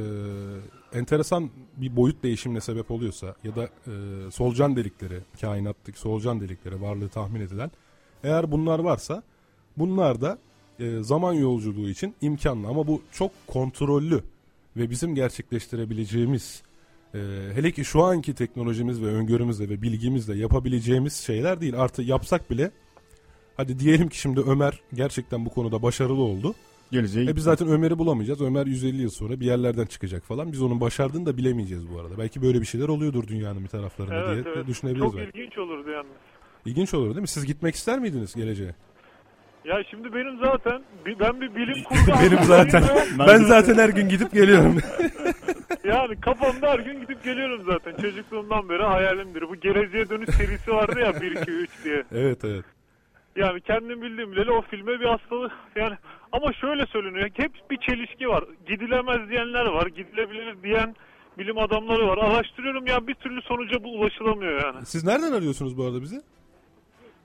enteresan bir boyut değişimine sebep oluyorsa ya da e, solucan delikleri, kainattaki solucan delikleri varlığı tahmin edilen eğer bunlar varsa bunlar da e, zaman yolculuğu için imkanlı ama bu çok kontrollü ve bizim gerçekleştirebileceğimiz e, hele ki şu anki teknolojimiz ve öngörümüzle ve bilgimizle yapabileceğimiz şeyler değil. Artı yapsak bile hadi diyelim ki şimdi Ömer gerçekten bu konuda başarılı oldu. Geleceğe E biz zaten Ömer'i bulamayacağız. Ömer 150 yıl sonra bir yerlerden çıkacak falan. Biz onun başardığını da bilemeyeceğiz bu arada. Belki böyle bir şeyler oluyordur dünyanın bir taraflarında Evet, diye evet. düşünebiliriz. Çok belki. ilginç olurdu yalnız. İlginç olur değil mi? Siz gitmek ister miydiniz geleceğe? Ya şimdi benim zaten ben bir bilim kurgu Benim zaten. Ben zaten her gün gidip geliyorum. Yani kafamda her gün gidip geliyorum zaten. Çocukluğumdan beri hayalimdir. Bu geleceğe dönüş serisi vardı ya 1 2 3 diye. evet evet. Yani kendim bildiğim bileli o filme bir hastalık yani ama şöyle söyleniyor hep bir çelişki var. Gidilemez diyenler var, gidilebilir diyen bilim adamları var. Araştırıyorum ya bir türlü sonuca bu ulaşılamıyor yani. Siz nereden arıyorsunuz bu arada bizi?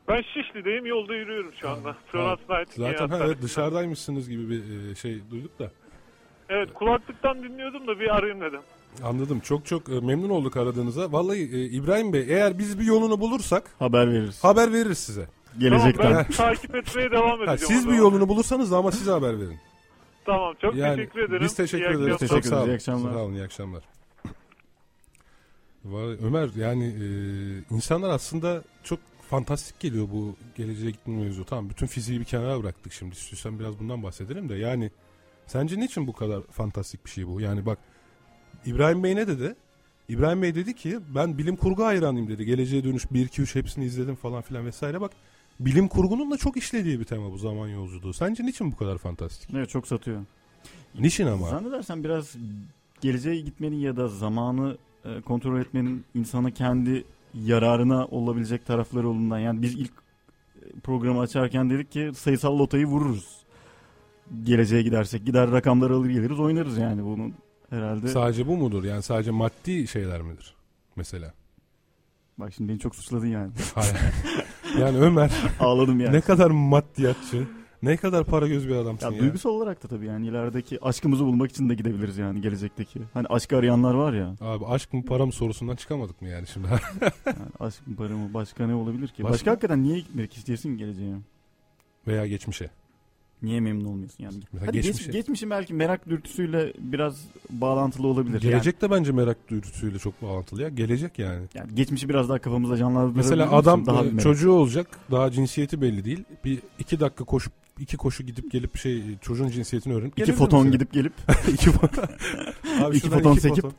Ben Şişli'deyim yolda yürüyorum şu anda. Florence Nightingale Zaten ha, evet, dışarıdaymışsınız gibi bir e, şey duyduk da. Evet kulaklıktan dinliyordum da bir arayayım dedim. Anladım. Çok çok e, memnun olduk aradığınıza. Vallahi e, İbrahim Bey eğer biz bir yolunu bulursak haber veririz. haber veririz size. Gelecekten. Tamam ben takip etmeye devam edeceğim. Ha, siz bir yolunu bulursanız da ama size haber verin. Tamam çok Yani teşekkür ederim. Biz teşekkür İyi ederiz. Teşekkür Çok sağ olun. ederiz. İyi akşamlar. Sağ olun. iyi akşamlar. Ömer yani e, insanlar aslında çok fantastik geliyor bu geleceğe gitme mevzu. Tamam bütün fiziği bir kenara bıraktık şimdi. İstiyorsan biraz bundan bahsedelim de yani sence niçin bu kadar fantastik bir şey bu? Yani bak İbrahim Bey ne dedi? İbrahim Bey dedi ki ben bilim kurgu hayranıyım dedi. Geleceğe dönüş 1 2 3 hepsini izledim falan filan vesaire. Bak bilim kurgunun da çok işlediği bir tema bu zaman yolculuğu. Sence niçin bu kadar fantastik? Evet çok satıyor. Niçin ama? Zannedersen biraz geleceğe gitmenin ya da zamanı e, kontrol etmenin insana kendi yararına olabilecek tarafları olduğundan. Yani biz ilk e, programı açarken dedik ki sayısal lotayı vururuz. Geleceğe gidersek gider rakamları alır geliriz oynarız yani bunun herhalde. Sadece bu mudur? Yani sadece maddi şeyler midir? Mesela. Bak şimdi beni çok suçladın yani. Hayır. yani Ömer Ağladım yani. ne kadar maddiyatçı, ne kadar para göz bir adamsın Ya, ya. duygusal olarak da tabii yani ilerideki aşkımızı bulmak için de gidebiliriz yani gelecekteki. Hani aşkı arayanlar var ya. Abi aşk mı para mı sorusundan çıkamadık mı yani şimdi? Yani aşk mı para mı başka ne olabilir ki? Başka- Başka, hakikaten niye gitmek istiyorsun geleceğe? Veya geçmişe. Niye memnun olmuyorsun yani? Mesela Hadi geç- geçmişe- geçmişin belki merak dürtüsüyle biraz bağlantılı olabilir. Yani, Gelecek de bence merak duyusuyla çok bağlantılı ya. Gelecek yani. yani geçmişi biraz daha kafamızda canlandırabilir Mesela misin? adam e, bir merak. çocuğu olacak. Daha cinsiyeti belli değil. Bir iki dakika koşup iki koşu gidip gelip şey çocuğun cinsiyetini öğrenip iki gelebilir foton mesela. gidip gelip iki foton. Abi İki şuradan foton sekip-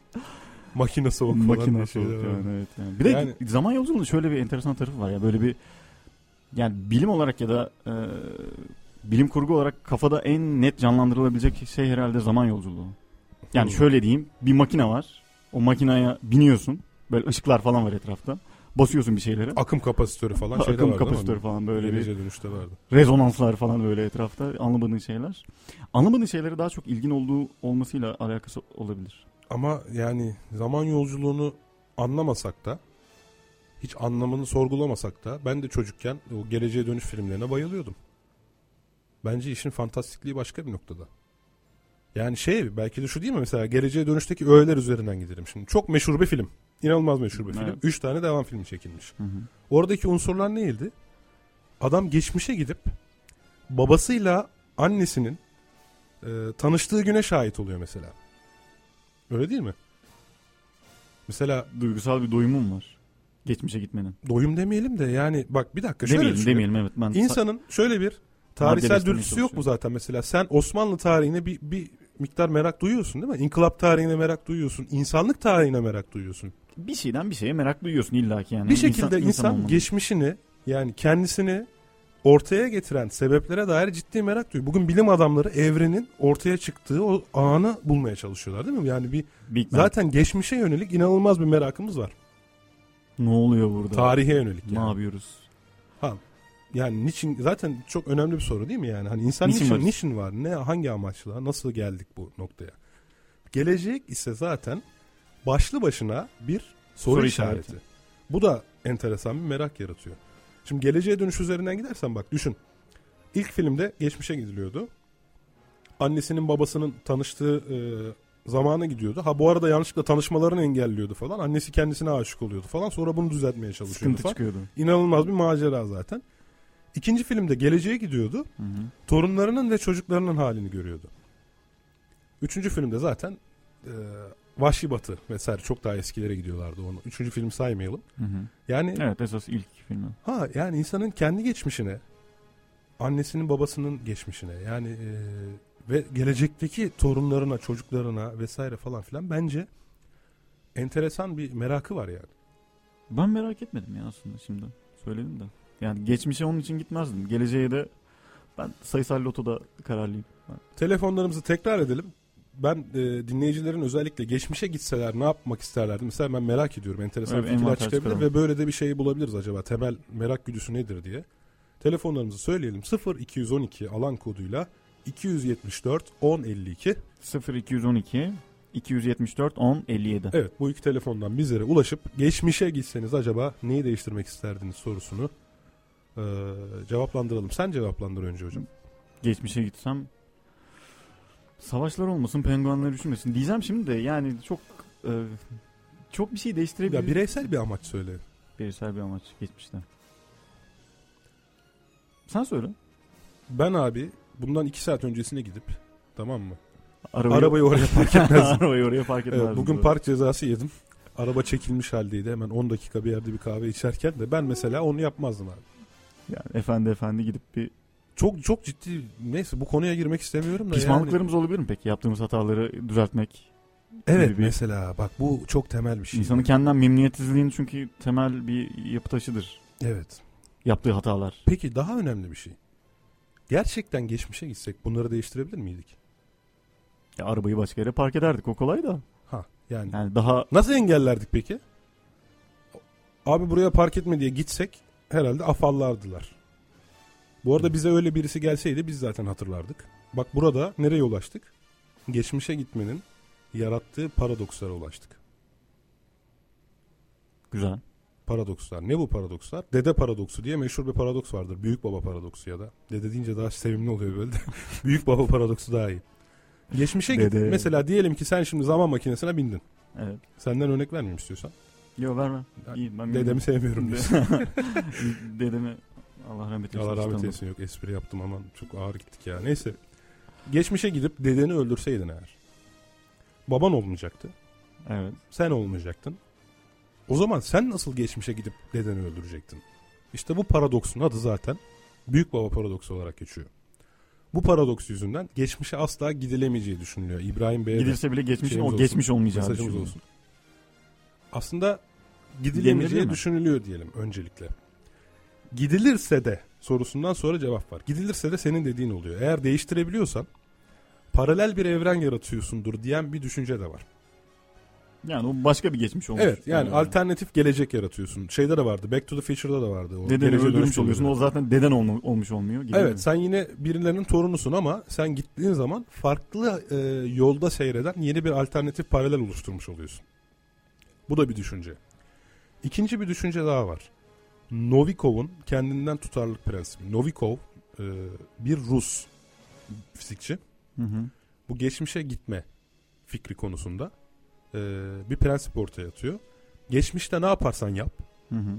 Makine soğuk falan. diye makine şeyler soğuk var. yani, evet yani. Bir de Yani- zaman yolculuğunun şöyle bir enteresan tarafı var ya böyle bir yani bilim olarak ya da e, bilim kurgu olarak kafada en net canlandırılabilecek şey herhalde zaman yolculuğu. Yani Hmm. şöyle diyeyim bir makine var. O makineye biniyorsun. Böyle ışıklar falan var etrafta. Basıyorsun bir şeylere. Akım kapasitörü falan şeyde Akım vardı kapasitörü falan böyle bir dönüşte vardı. rezonanslar falan böyle etrafta anlamadığın şeyler. Anlamadığın şeylere daha çok ilgin olduğu olmasıyla alakası olabilir. Ama yani zaman yolculuğunu anlamasak da hiç anlamını sorgulamasak da ben de çocukken o geleceğe dönüş filmlerine bayılıyordum. Bence işin fantastikliği başka bir noktada. Yani şey belki de şu değil mi mesela geleceğe dönüşteki öğeler üzerinden gidelim şimdi. Çok meşhur bir film. İnanılmaz meşhur bir film. Evet. Üç tane devam filmi çekilmiş. Hı hı. Oradaki unsurlar neydi? Adam geçmişe gidip babasıyla annesinin e, tanıştığı güne şahit oluyor mesela. Öyle değil mi? Mesela Duygusal bir doyumum var. Geçmişe gitmenin. doyum demeyelim de yani bak bir dakika şöyle Demeyelim demeyelim evet. Ben İnsanın şöyle bir tarihsel dürtüsü yok mu zaten mesela? Sen Osmanlı tarihine bir, bir miktar merak duyuyorsun değil mi? İnkılap tarihine merak duyuyorsun. insanlık tarihine merak duyuyorsun. bir şeyden bir şeye merak duyuyorsun illaki yani. bir şekilde insan, olmanın. geçmişini yani kendisini ortaya getiren sebeplere dair ciddi merak duyuyor. Bugün bilim adamları evrenin ortaya çıktığı o anı bulmaya çalışıyorlar değil mi? Yani bir Big zaten geçmişe yönelik inanılmaz bir merakımız var. ne oluyor burada? Tarihe yönelik Ne yani. yapıyoruz? Yani niçin zaten çok önemli bir soru değil mi yani? Hani insan Niçin niçin, varız? niçin var? Ne hangi amaçla? Nasıl geldik bu noktaya? Gelecek ise zaten başlı başına bir soru, Soru işareti. işareti. Bu da enteresan bir merak yaratıyor. Şimdi geleceğe dönüş üzerinden gidersen bak düşün. İlk filmde geçmişe gidiliyordu. Annesinin babasının tanıştığı e, zamana gidiyordu. Ha bu arada yanlışlıkla tanışmalarını engelliyordu falan. Annesi kendisine aşık oluyordu falan. Sonra bunu düzeltmeye çalışıyordu Sıkıntı falan. çıkıyordu. İnanılmaz bir macera zaten. İkinci filmde geleceğe gidiyordu. Hı hı. Torunlarının ve çocuklarının halini görüyordu. Üçüncü filmde zaten e, Vahşi Batı vesaire çok daha eskilere gidiyorlardı onu. Üçüncü film saymayalım. Hı hı. Yani Evet esas ilk filmi. ha yani insanın kendi geçmişine, annesinin babasının geçmişine yani e, ve gelecekteki torunlarına, çocuklarına vesaire falan filan bence enteresan bir merakı var yani. Ben merak etmedim ya aslında şimdi. Söyledim de. Yani geçmişe onun için gitmezdim. Geleceğe de ben sayısal lotoda kararlıyım. Telefonlarımızı tekrar edelim. Ben e, dinleyicilerin özellikle geçmişe gitseler ne yapmak isterlerdi? Mesela ben merak ediyorum. Enteresan bir fikirler çıkabilir çıkaralım. ve böyle de bir şey bulabiliriz acaba. Temel merak güdüsü nedir diye. Telefonlarımızı söyleyelim. 0 212 alan koduyla 274 1052. 0212 274 10 57. Evet bu iki telefondan bizlere ulaşıp geçmişe gitseniz acaba neyi değiştirmek isterdiniz sorusunu e, cevaplandıralım. Sen cevaplandır önce hocam. Geçmişe gitsem savaşlar olmasın, penguenler üşümesin. Diyeceğim şimdi de yani çok e, çok bir şey değiştirebilir. Ya bireysel bir amaç söyle. Bireysel bir amaç geçmişte. Sen söyle. Ben abi bundan iki saat öncesine gidip tamam mı? Arabayı, Arabayı oraya park etmezdim. Arabayı oraya park etmezdim. Evet, bugün Doğru. park cezası yedim. Araba çekilmiş haldeydi. Hemen 10 dakika bir yerde bir kahve içerken de ben mesela onu yapmazdım abi. Yani efendi efendi gidip bir Çok çok ciddi neyse bu konuya girmek istemiyorum da pişmanlıklarımız olabilir mi peki? Yaptığımız hataları düzeltmek. yani. Evet bir- mesela bak bu çok temel bir şey. İnsanın kendinden memnuniyetsizliğin çünkü temel bir yapı taşıdır. Evet. Yaptığı hatalar. Peki daha önemli bir şey. Gerçekten geçmişe gitsek bunları değiştirebilir miydik? Ya arabayı başka yere park ederdik o kolay da. Ha yani Yani daha nasıl engellerdik peki? Abi buraya park etme diye gitsek herhalde afallardılar. Bu arada bize öyle birisi gelseydi biz zaten hatırlardık. Bak burada nereye ulaştık? Geçmişe gitmenin yarattığı paradokslara ulaştık. güzel. Paradokslar. Ne bu paradokslar? Dede paradoksu diye meşhur bir paradoks vardır. Büyük baba paradoksu ya da. Dede deyince daha sevimli oluyor böyle de. Büyük baba paradoksu daha iyi. Geçmişe git. Mesela diyelim ki sen şimdi zaman makinesine bindin. Evet. Senden örnek vermeyeyim istiyorsan. Yo verme. Ben İyi ben Dedemi sevmiyorum diyorsun. Dedemi Allah rahmet eylesin. Allah rahmet eylesin yok espri yaptım ama çok ağır gittik ya. Neyse. Geçmişe gidip dedeni öldürseydin eğer. Baban olmayacaktı. Evet. Sen olmayacaktın. O zaman sen nasıl geçmişe gidip dedeni öldürecektin? İşte bu paradoksun adı zaten Büyük Baba paradoksu olarak geçiyor. Bu paradoks yüzünden geçmişe asla gidilemeyeceği düşünülüyor. İbrahim Bey'e Gidilse bile şeyimiz o geçmiş olmayacağı mesajımız olsun. Aslında mi? düşünülüyor diyelim öncelikle. Gidilirse de sorusundan sonra cevap var. Gidilirse de senin dediğin oluyor. Eğer değiştirebiliyorsan paralel bir evren yaratıyorsundur diyen bir düşünce de var. Yani o başka bir geçmiş olmuş. Evet yani alternatif gelecek yaratıyorsun. Şeyde de vardı. Back to the Future'da da vardı. O Dedeni öldürmüş oluyorsun. O zaten deden olma- olmuş olmuyor. gibi Evet mi? sen yine birilerinin torunusun ama sen gittiğin zaman farklı e, yolda seyreden yeni bir alternatif paralel oluşturmuş oluyorsun. Bu da bir düşünce. İkinci bir düşünce daha var. Novikov'un kendinden tutarlılık prensibi. Novikov e, bir Rus fizikçi. Hı hı. Bu geçmişe gitme fikri konusunda e, bir prensip ortaya atıyor. Geçmişte ne yaparsan yap Hı hı.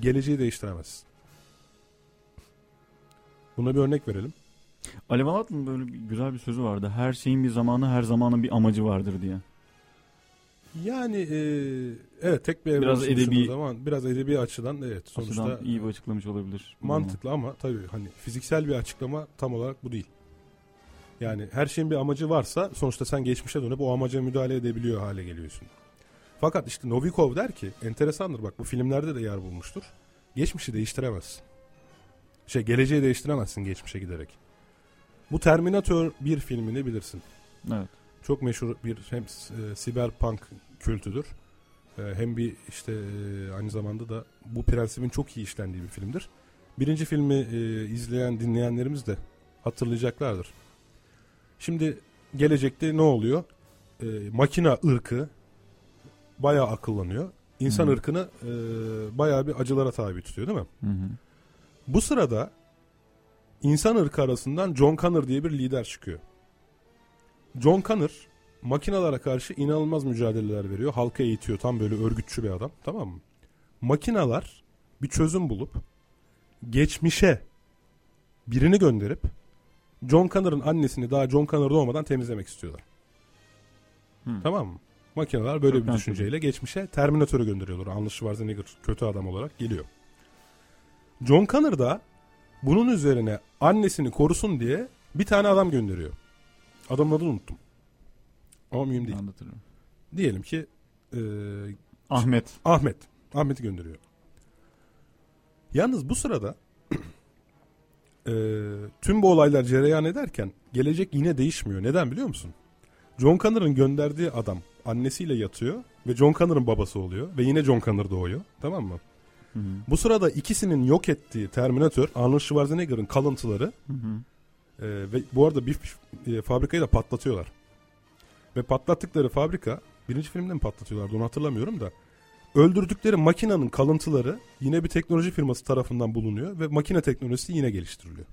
geleceği değiştiremezsin. Buna bir örnek verelim. Alev Alatlı'nın böyle bir, güzel bir sözü vardı. Her şeyin bir zamanı, her zamanın bir amacı vardır diye. Yani e, evet tek bir evren Biraz edebi- zaman biraz edebi açıdan evet sonuçta Açıdan iyi bir açıklamış olabilir. mantıklı ama tabii hani fiziksel bir açıklama tam olarak bu değil. Yani her şeyin bir amacı varsa sonuçta sen geçmişe dönüp o amaca müdahale edebiliyor hale geliyorsun. Fakat işte Novikov der ki enteresandır bak bu filmlerde de yer bulmuştur. Geçmişi değiştiremezsin. Şey geleceği değiştiremezsin geçmişe giderek. Bu Terminator 1 filmini bilirsin. Evet. Çok meşhur bir hem e, siberpunk kültüdür. E, hem bir işte e, aynı zamanda da bu prensibin çok iyi işlendiği bir filmdir. Birinci filmi e, izleyen dinleyenlerimiz de hatırlayacaklardır. Şimdi gelecekte ne oluyor? E, makina ırkı bayağı akıllanıyor. İnsan Hı. ırkını e, bayağı bir acılara tabi tutuyor değil mi? Hı hı. Bu sırada insan ırkı arasından John Connor diye bir lider çıkıyor. John Connor makinalara karşı inanılmaz mücadeleler veriyor. Halka eğitiyor. Tam böyle örgütçü bir adam. Tamam mı? Makinalar bir çözüm bulup geçmişe birini gönderip John Connor'ın annesini daha John Connor doğmadan temizlemek istiyorlar. Hı. Tamam mı? Makineler böyle Çok bir düşünceyle geçmişe Terminator'ı gönderiyorlar. Arnold Schwarzenegger kötü adam olarak geliyor. John Connor da bunun üzerine annesini korusun diye bir tane adam gönderiyor. Adamın adını unuttum. Ama mühim değil. Anlatırım. Diyelim ki e, Ahmet. Ahmet. Ahmet'i gönderiyor. Yalnız bu sırada e, tüm bu olaylar cereyan ederken gelecek yine değişmiyor. Neden biliyor musun? John Connor'ın gönderdiği adam annesiyle yatıyor ve John Connor'ın babası oluyor ve yine John Connor doğuyor. Tamam mı? Hı hı. Bu sırada ikisinin yok ettiği Terminator, Arnold Schwarzenegger'ın kalıntıları Hı hı. E, ve bu arada bir e, fabrikayı da patlatıyorlar. Ve patlattıkları fabrika birinci filmde mi patlatıyorlardı onu hatırlamıyorum da öldürdükleri makinenin kalıntıları yine bir teknoloji firması tarafından bulunuyor ve makine teknolojisi yine geliştiriliyor.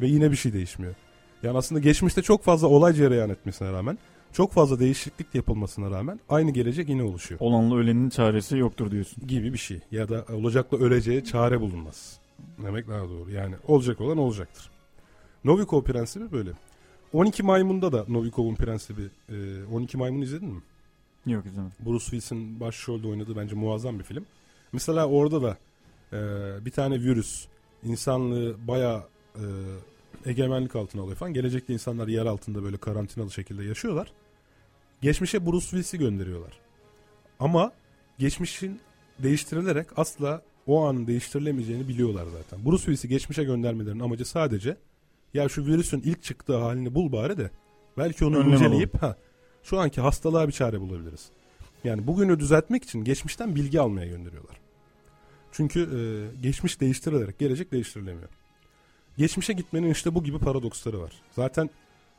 Ve yine bir şey değişmiyor. Yani aslında geçmişte çok fazla olay cereyan etmesine rağmen çok fazla değişiklik yapılmasına rağmen aynı gelecek yine oluşuyor Olanla ölenin çaresi yoktur diyorsun. gibi bir şey. Ya da olacakla öleceğe çare bulunmaz. Demek daha doğru. Yani olacak olan olacaktır. Novikov prensibi böyle. 12 Maymun'da da Novikov'un prensibi. e, 12 Maymun izledin mi? Yok izlemedim. Bruce Willis'in başrolde oynadığı bence muazzam bir film. Mesela orada da e, bir tane virüs insanlığı bayağı e, egemenlik altına alıyor falan. Gelecekte insanlar yer altında böyle karantinalı şekilde yaşıyorlar. Geçmişe Bruce Willis'i gönderiyorlar. Ama geçmişin değiştirilerek asla o anın değiştirilemeyeceğini biliyorlar zaten. Bruce Willis'i geçmişe göndermelerinin amacı sadece ya şu virüsün ilk çıktığı halini bul bari de belki onu Önlem inceleyip ha, şu anki hastalığa bir çare bulabiliriz. Yani bugünü düzeltmek için geçmişten bilgi almaya gönderiyorlar. Çünkü e, geçmiş değiştirilerek gelecek değiştirilemiyor. Geçmişe gitmenin işte bu gibi paradoksları var. Zaten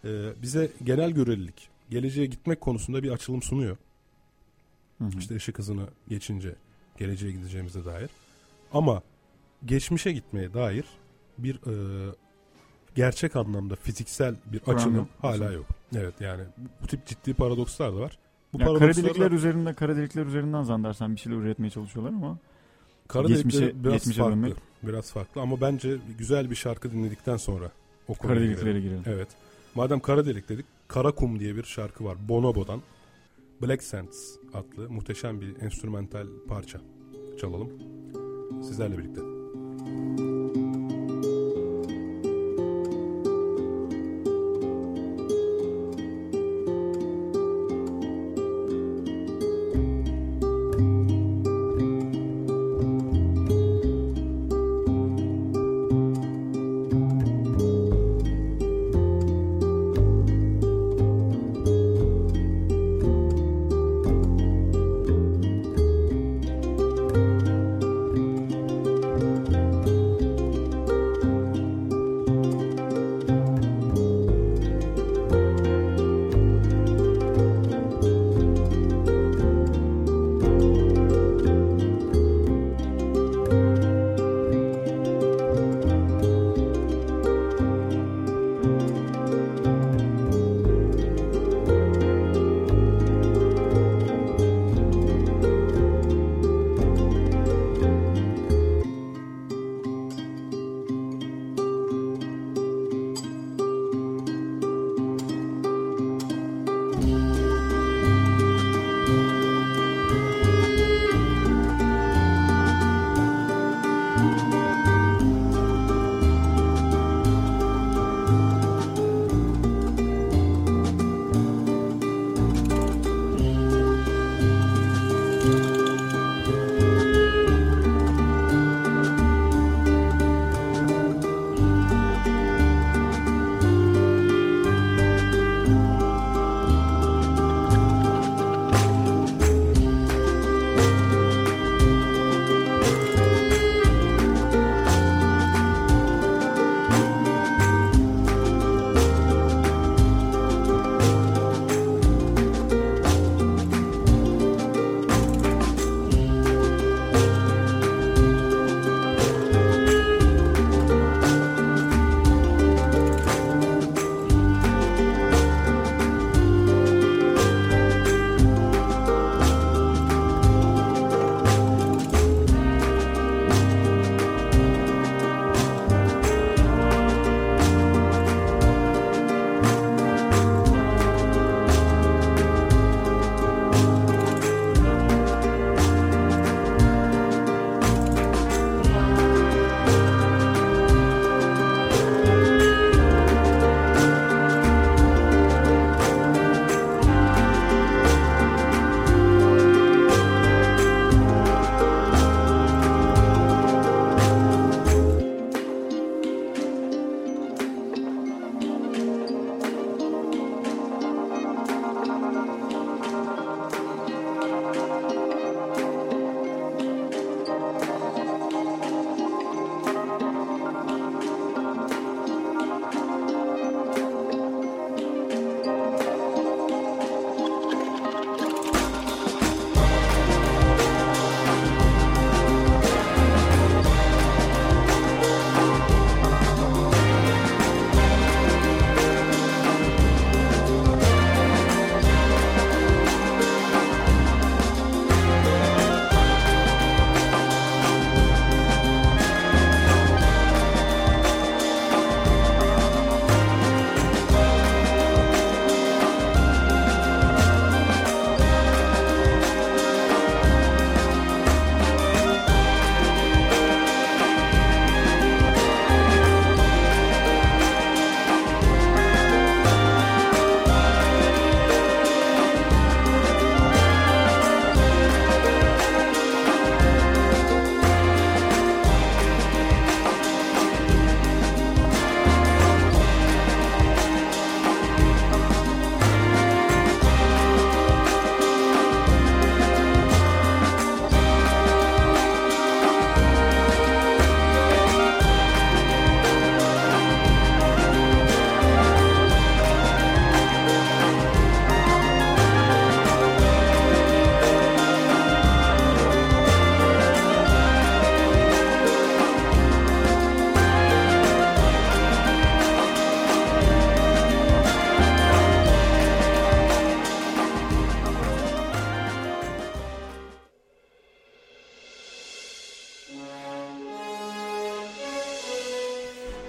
e, bize genel görelilik, geleceğe gitmek konusunda bir açılım sunuyor. Hı hı. İşte ışık hızını geçince geleceğe gideceğimize dair. Ama geçmişe gitmeye dair bir e, gerçek anlamda fiziksel bir açılım hala yok. Evet yani bu tip ciddi paradokslar da var. Bu Ya paradoksları kara delikler da- üzerinden kara delikler üzerinden zannedersen bir şeyler üretmeye çalışıyorlar ama Kara Geçmişe- biraz geçmişe farklı. dönmek. Biraz farklı ama bence güzel bir şarkı dinledikten sonra o Kara girelim. deliklere girelim. Evet. Madem kara delik dedik, Kara Kum diye bir şarkı var Bonobo'dan. Black Sands adlı muhteşem bir enstrümantal parça çalalım. Sizlerle birlikte. Kara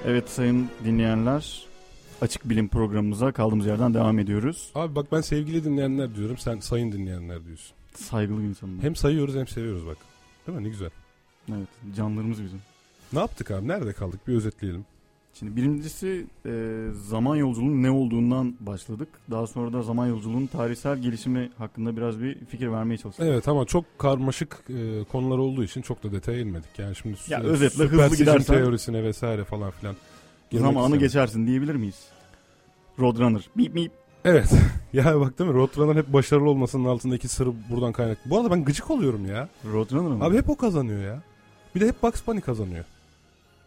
Evet sayın dinleyenler Açık Bilim programımıza kaldığımız yerden devam ediyoruz. Abi bak ben sevgili dinleyenler diyorum sen sayın dinleyenler diyorsun. Saygılı insanım. Hem sayıyoruz hem seviyoruz bak. Değil mi ne güzel. Evet canlarımız bizim. Ne yaptık abi nerede kaldık bir özetleyelim. Şimdi birincisi e, zaman yolculuğunun ne olduğundan başladık. Daha sonra da zaman yolculuğunun tarihsel gelişimi hakkında biraz bir fikir vermeye çalıştık. Evet ama çok karmaşık e, konular olduğu için çok da detaya inmedik. Yani şimdi Ya sü- özetle hızlı gidersen- teorisine vesaire falan filan. Zamanı istemem. geçersin diyebilir miyiz? Roadrunner. Bip bip. Evet. ya bak değil mi? Roadrunner hep başarılı olmasının altındaki sırrı buradan kaynaklı. Bu arada ben gıcık oluyorum ya. Roadrunner mı? Abi hep o kazanıyor ya. Bir de hep Bugs Bunny kazanıyor.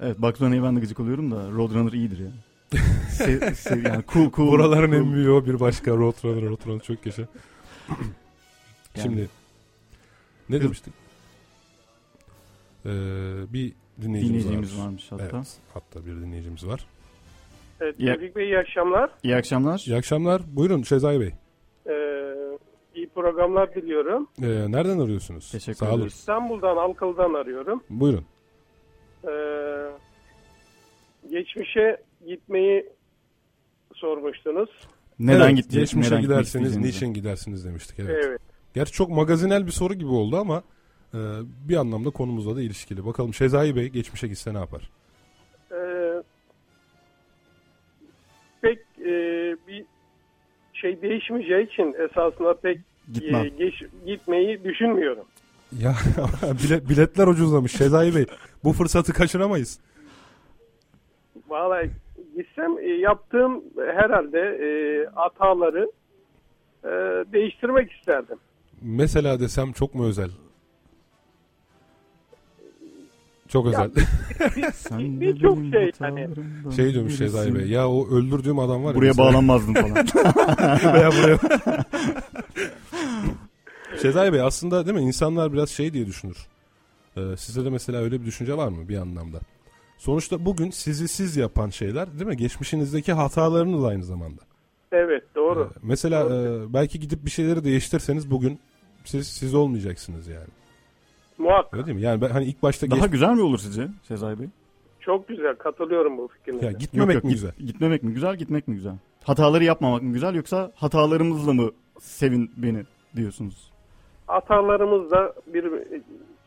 Evet Bugs Bunny'ye ben de gıcık oluyorum da Roadrunner iyidir ya. se, se- yani cool cool. Buraların cool. en büyüğü o bir başka Roadrunner, Roadrunner çok yaşa. Şimdi ne demiştik? Ee, bir dinleyicimiz, dinleyicimiz var. varmış hatta. Evet, hatta bir dinleyicimiz var. Evet, Ya- Tevfik Bey iyi akşamlar. İyi akşamlar. İyi akşamlar. Buyurun Şezai Bey. Ee, iyi programlar diliyorum. Ee, nereden arıyorsunuz? Teşekkür Sağ olun. İstanbul'dan, Alkalı'dan arıyorum. Buyurun. Ee, geçmişe gitmeyi sormuştunuz. Neden evet, gideceğiz? Geçmişe neden giderseniz niçin gidersiniz demiştik. Evet. Evet. Gerçi çok magazinel bir soru gibi oldu ama e, bir anlamda konumuzla da ilişkili. Bakalım Şezai Bey geçmişe gitse ne yapar? Ee, pek e, bir şey değişmeyeceği için esasında pek Gitmem. e, geç, gitmeyi düşünmüyorum. Ya bilet, biletler ucuzlamış Şezai Bey. Bu fırsatı kaçıramayız. Vallahi gitsem e, yaptığım herhalde e, hataları e, değiştirmek isterdim. Mesela desem çok mu özel? Çok özel. Sen de birçok benim şey hani- hatalarımdan şey demiş birisin. Şezai Bey. Ya o öldürdüğüm adam var ya. Buraya mesela. bağlanmazdın falan. Veya buraya. Şezai Bey aslında değil mi insanlar biraz şey diye düşünür. Ee, sizde de mesela öyle bir düşünce var mı bir anlamda? Sonuçta bugün sizi siz yapan şeyler değil mi? Geçmişinizdeki hatalarınız aynı zamanda. Evet doğru. Ee, mesela e, belki gidip bir şeyleri değiştirseniz bugün siz siz olmayacaksınız yani. Muhakkak. Öyle değil mi? Yani ben hani ilk başta Daha geç... güzel mi olur sizce Sezai Bey? Çok güzel katılıyorum bu fikrinize. ya gitmemek Yok, yok, mi git- güzel? Gitmemek mi güzel, gitmek mi güzel? Hataları yapmamak mı güzel yoksa hatalarımızla mı sevin beni diyorsunuz? Hatalarımızla bir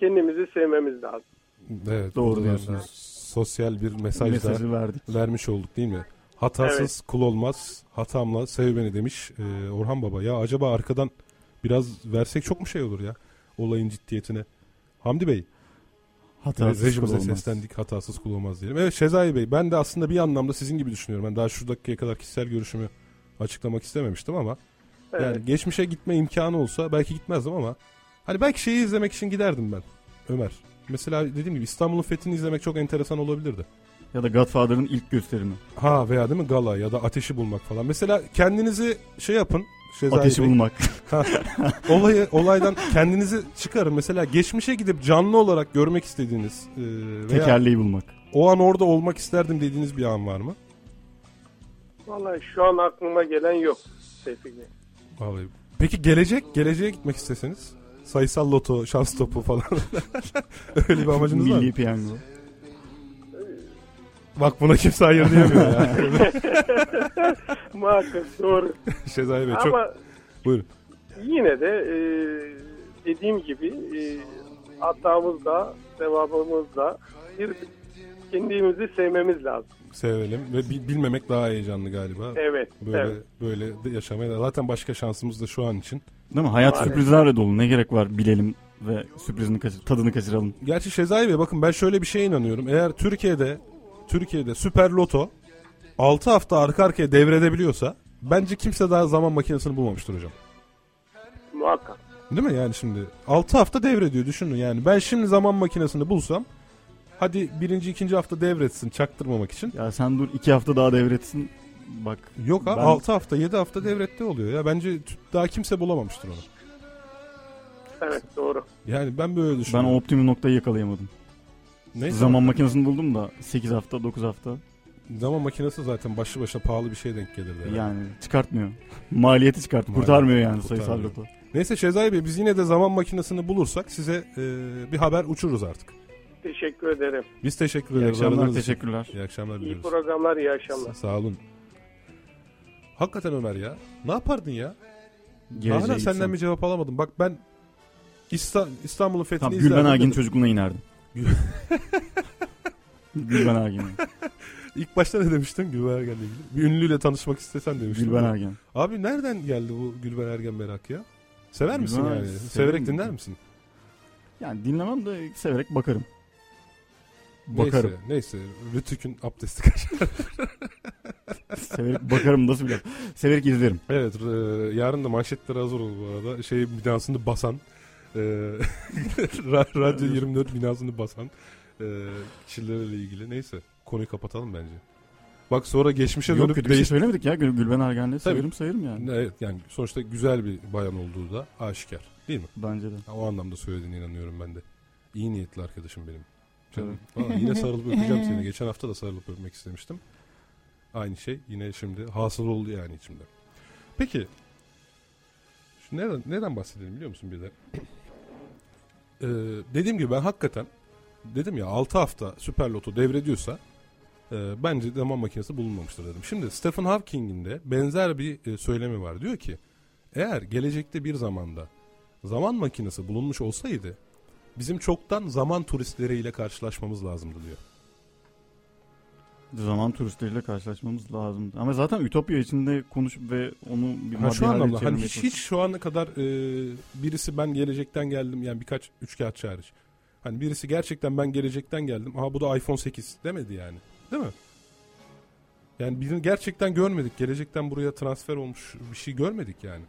kendimizi sevmemiz lazım. Evet, Doğru diyorsunuz. Sosyal bir mesaj da verdik. vermiş olduk değil mi? Hatasız kul olmaz, hatamla sev beni demiş e, Orhan Baba. Ya acaba arkadan biraz versek çok mu şey olur ya olayın ciddiyetine? Hamdi Bey, Hatasız rejimize kul olmaz. seslendik hatasız kul olmaz diyelim. Evet Şezai Bey ben de aslında bir anlamda sizin gibi düşünüyorum. Ben daha şu dakikaya kadar kişisel görüşümü açıklamak istememiştim ama Evet. yani geçmişe gitme imkanı olsa belki gitmezdim ama hani belki şeyi izlemek için giderdim ben Ömer. Mesela dediğim gibi İstanbul'un fethini izlemek çok enteresan olabilirdi. Ya da Godfather'ın ilk gösterimi. Ha veya değil mi gala ya da ateşi bulmak falan. Mesela kendinizi şey yapın. Şezai Ateşi Bey. bulmak. Olayı, olaydan kendinizi çıkarın. Mesela geçmişe gidip canlı olarak görmek istediğiniz e, veya Tekerleği bulmak. o an orada olmak isterdim dediğiniz bir an var mı? Vallahi şu an aklıma gelen yok. Bey. Vallahi. Peki gelecek, geleceğe gitmek isteseniz? Sayısal loto, şans topu falan. Öyle bir amacınız var mı? Milli piyango. Bak buna kimse hayır diyemiyor ya. Muhakkak doğru. Şezai Bey çok... Ama Buyurun. yine de e, dediğim gibi e, hatamızda, sevabımızda bir kendimizi sevmemiz lazım. Sevelim ve bi- bilmemek daha heyecanlı galiba. Evet. Böyle evet. böyle de yaşamaya zaten başka şansımız da şu an için. Değil mi? Hayat sürprizlerle dolu. Ne gerek var bilelim ve sürprizini kaçır, tadını kaçıralım. Gerçi Şezai Bey bakın ben şöyle bir şeye inanıyorum. Eğer Türkiye'de Türkiye'de Süper Loto 6 hafta arka arkaya devredebiliyorsa bence kimse daha zaman makinesini bulmamıştır hocam. Muhakkak. Değil mi yani şimdi 6 hafta devrediyor düşünün yani. Ben şimdi zaman makinesini bulsam hadi birinci ikinci hafta devretsin çaktırmamak için. Ya sen dur iki hafta daha devretsin. Bak Yok ha Ben- 6 hafta 7 hafta devretti oluyor ya. Bence daha kimse bulamamıştır onu. Evet doğru. Yani ben böyle ben düşünüyorum. o optimum noktayı yakalayamadım. Neyse. Zaman makinesini buldum da 8 hafta 9 hafta. Zaman makinesi zaten başlı başına pahalı bir şey denk gelirdi. herhalde. Yani çıkartmıyor. Maliyeti çıkart. Kurtarmıyor yani kurtarmıyor. sayısal loto. Neyse Şezai Bey biz yine de zaman makinesini bulursak size e, bir haber uçururuz artık. Teşekkür ederim. Biz teşekkür İyi ederiz. akşamlar, aradığınız için. teşekkürler. İyi akşamlar İyi diliyoruz. programlar, iyi akşamlar. Sa- Sağ olun. Hakikaten Ömer ya. Ne yapardın ya? Geleceğe Hala senden bir cevap alamadım. Bak ben İsta- İstanbul'un fethini Tamam, izlerdim. Gülben dedim. çocukluğuna inerdim. Gülben Ergin. İlk başta ne demiştin Gülben Ergen'le ilgili? Bir ünlüyle tanışmak istesen demiştin. Gülben Ergen. Abi nereden geldi bu Gülben Ergen merak ya? Sever misin Gülben yani? Ergen, Severek dinler misin? Yani dinlemem de severek bakarım. Bakarım. Neyse, neyse. Rütük'ün abdesti kaçar. severek bakarım nasıl laf. Severek izlerim. evet, e, yarın da manşetleri hazır ol bu arada. Şey binasını basan, e, Ra- Radyo 24 binasını basan e, kişilerle ilgili. Neyse, konuyu kapatalım bence. Bak sonra geçmişe Yok dönüp bir şey değiş... söylemedik ya. Gül- Gülben Ergen'le severim sayarım yani. Evet, yani sonuçta güzel bir bayan olduğu da aşikar. Değil mi? Bence de. O anlamda söylediğine inanıyorum ben de. İyi niyetli arkadaşım benim. Canım. Valla yine sarılıp öpeceğim seni. Geçen hafta da sarılıp öpmek istemiştim. Aynı şey yine şimdi hasıl oldu yani içimde. Peki. Şu neden, neden bahsedelim biliyor musun bir de? Ee, dediğim gibi ben hakikaten dedim ya 6 hafta Süper Loto devrediyorsa e, bence zaman makinesi bulunmamıştır dedim. Şimdi Stephen Hawking'in de benzer bir e, söylemi var. Diyor ki eğer gelecekte bir zamanda zaman makinesi bulunmuş olsaydı bizim çoktan zaman turistleriyle karşılaşmamız lazımdı diyor. Zaman turistleriyle karşılaşmamız lazım. Ama zaten Ütopya içinde konuşup ve onu bir Ha, şu anlamda hani hiç, hiç şu ana kadar e, birisi ben gelecekten geldim yani birkaç üçkağıtçı hariç. Hani birisi gerçekten ben gelecekten geldim. Aha bu da iPhone 8 demedi yani. Değil mi? Yani birini gerçekten görmedik. Gelecekten buraya transfer olmuş bir şey görmedik yani.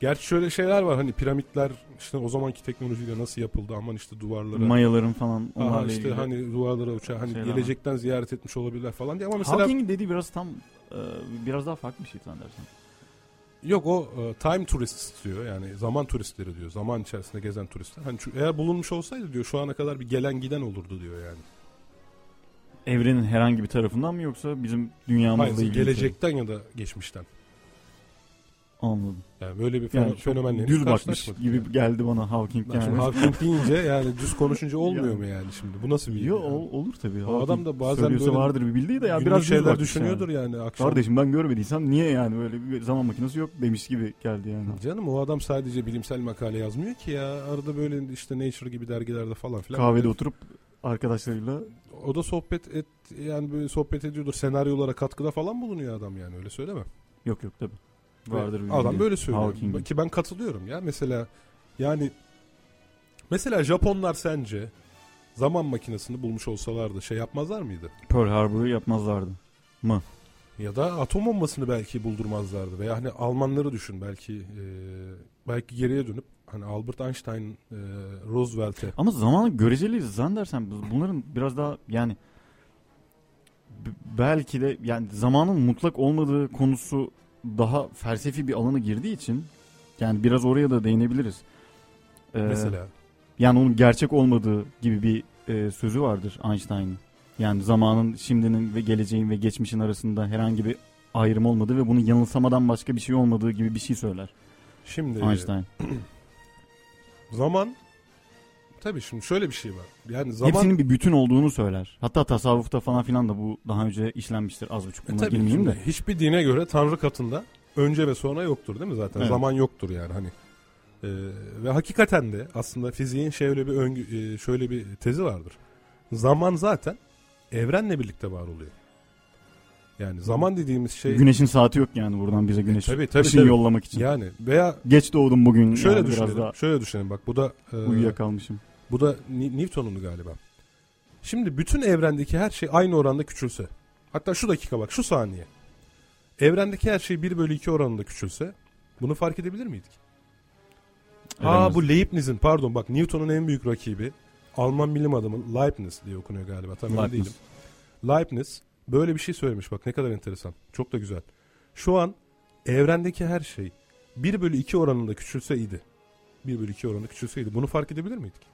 Gerçi şöyle şeyler var hani piramitler işte o zamanki teknolojiyle nasıl yapıldı aman işte duvarlara Mayaların falan Aha işte ilgili. hani duvarlara uçan hani şeyler var. gelecekten ziyaret etmiş olabilirler falan diye ama mesela Hawking'in dediği biraz tam e, biraz daha farklı bir şey zannedersem. yok o e, time tourists diyor yani zaman turistleri diyor zaman içerisinde gezen turistler hani şu- eğer bulunmuş olsaydı diyor şu ana kadar bir gelen giden olurdu diyor yani. Evrenin herhangi bir tarafından mı yoksa bizim dünyamızla Hayır, ilgili? gelecekten ya da geçmişten. Anladım. Yani böyle bir Yani yani fenomenle hiç bakmış gibi yani. geldi bana Hawking yani. şimdi Hawking deyince yani düz konuşunca olmuyor Yani. mu yani şimdi? Bu nasıl bir Yo, yani? ol- olur tabii. O adam da bazen söylüyorsa böyle vardır bir bildiği de ya biraz şeyler düşünüyordur yani. yani. akşam. Kardeşim ben görmediysem niye yani böyle bir zaman makinesi yok demiş gibi geldi yani. Canım o adam sadece bilimsel makale yazmıyor ki ya. Arada böyle işte Nature gibi dergilerde falan filan. Kahvede böyle- oturup arkadaşlarıyla O da sohbet et yani böyle sohbet ediyordur. Senaryolara katkıda falan bulunuyor adam yani öyle söyleme. yok yok tabii. Ve Vardır bir Adam böyle söylüyor. Hawking'in. Ki ben katılıyorum ya. Mesela yani mesela Japonlar sence zaman makinesini bulmuş olsalardı şey yapmazlar mıydı? Pearl Harbor'u yapmazlardı. Ya da atom bombasını belki buldurmazlardı. Veya hani Almanları düşün belki e, belki geriye dönüp hani Albert Einstein, e, Roosevelt'e Ama zamanı göreceli zannedersem bu- bunların biraz daha yani belki de yani zamanın mutlak olmadığı konusu daha felsefi bir alana girdiği için yani biraz oraya da değinebiliriz. Ee, mesela Yani onun gerçek olmadığı gibi bir e, sözü vardır Einstein'ın. Yani zamanın şimdinin ve geleceğin ve geçmişin arasında herhangi bir ayrım olmadığı ve bunun yanılsamadan başka bir şey olmadığı gibi bir şey söyler şimdi Einstein. zaman tabii şimdi şöyle bir şey var. Yani zaman Hepsinin bir bütün olduğunu söyler. Hatta tasavvufta falan filan da bu daha önce işlenmiştir. Az buçuk E buna tabii girmeyeyim şimdi de. hiçbir dine göre Tanrı katında önce ve sonra yoktur değil mi zaten? Evet. Zaman yoktur yani hani. Ee, ve hakikaten de aslında fiziğin şöyle bir öngü, e, şöyle bir tezi vardır. Zaman zaten evrenle birlikte var oluyor. Yani zaman dediğimiz şey Güneşin saati yok yani buradan bize güneş tabii, tabii, ışın tabii. yollamak için. yani veya Geç doğdum bugün. şöyle yani biraz düşünelim. daha Şöyle düşünelim bak bu da e, uyuyakalmışım. Bu da Newton'un galiba. Şimdi bütün evrendeki her şey aynı oranda küçülse. Hatta şu dakika bak şu saniye. Evrendeki her şey 1 bölü 2 oranında küçülse bunu fark edebilir miydik? Aa Edemez. bu Leibniz'in pardon bak Newton'un en büyük rakibi Alman bilim adamı Leibniz diye okunuyor galiba tam emin değilim. Leibniz böyle bir şey söylemiş bak ne kadar enteresan. Çok da güzel. Şu an evrendeki her şey 1 bölü 2 oranında küçülseydi 1 bölü 2 oranında küçülseydi bunu fark edebilir miydik?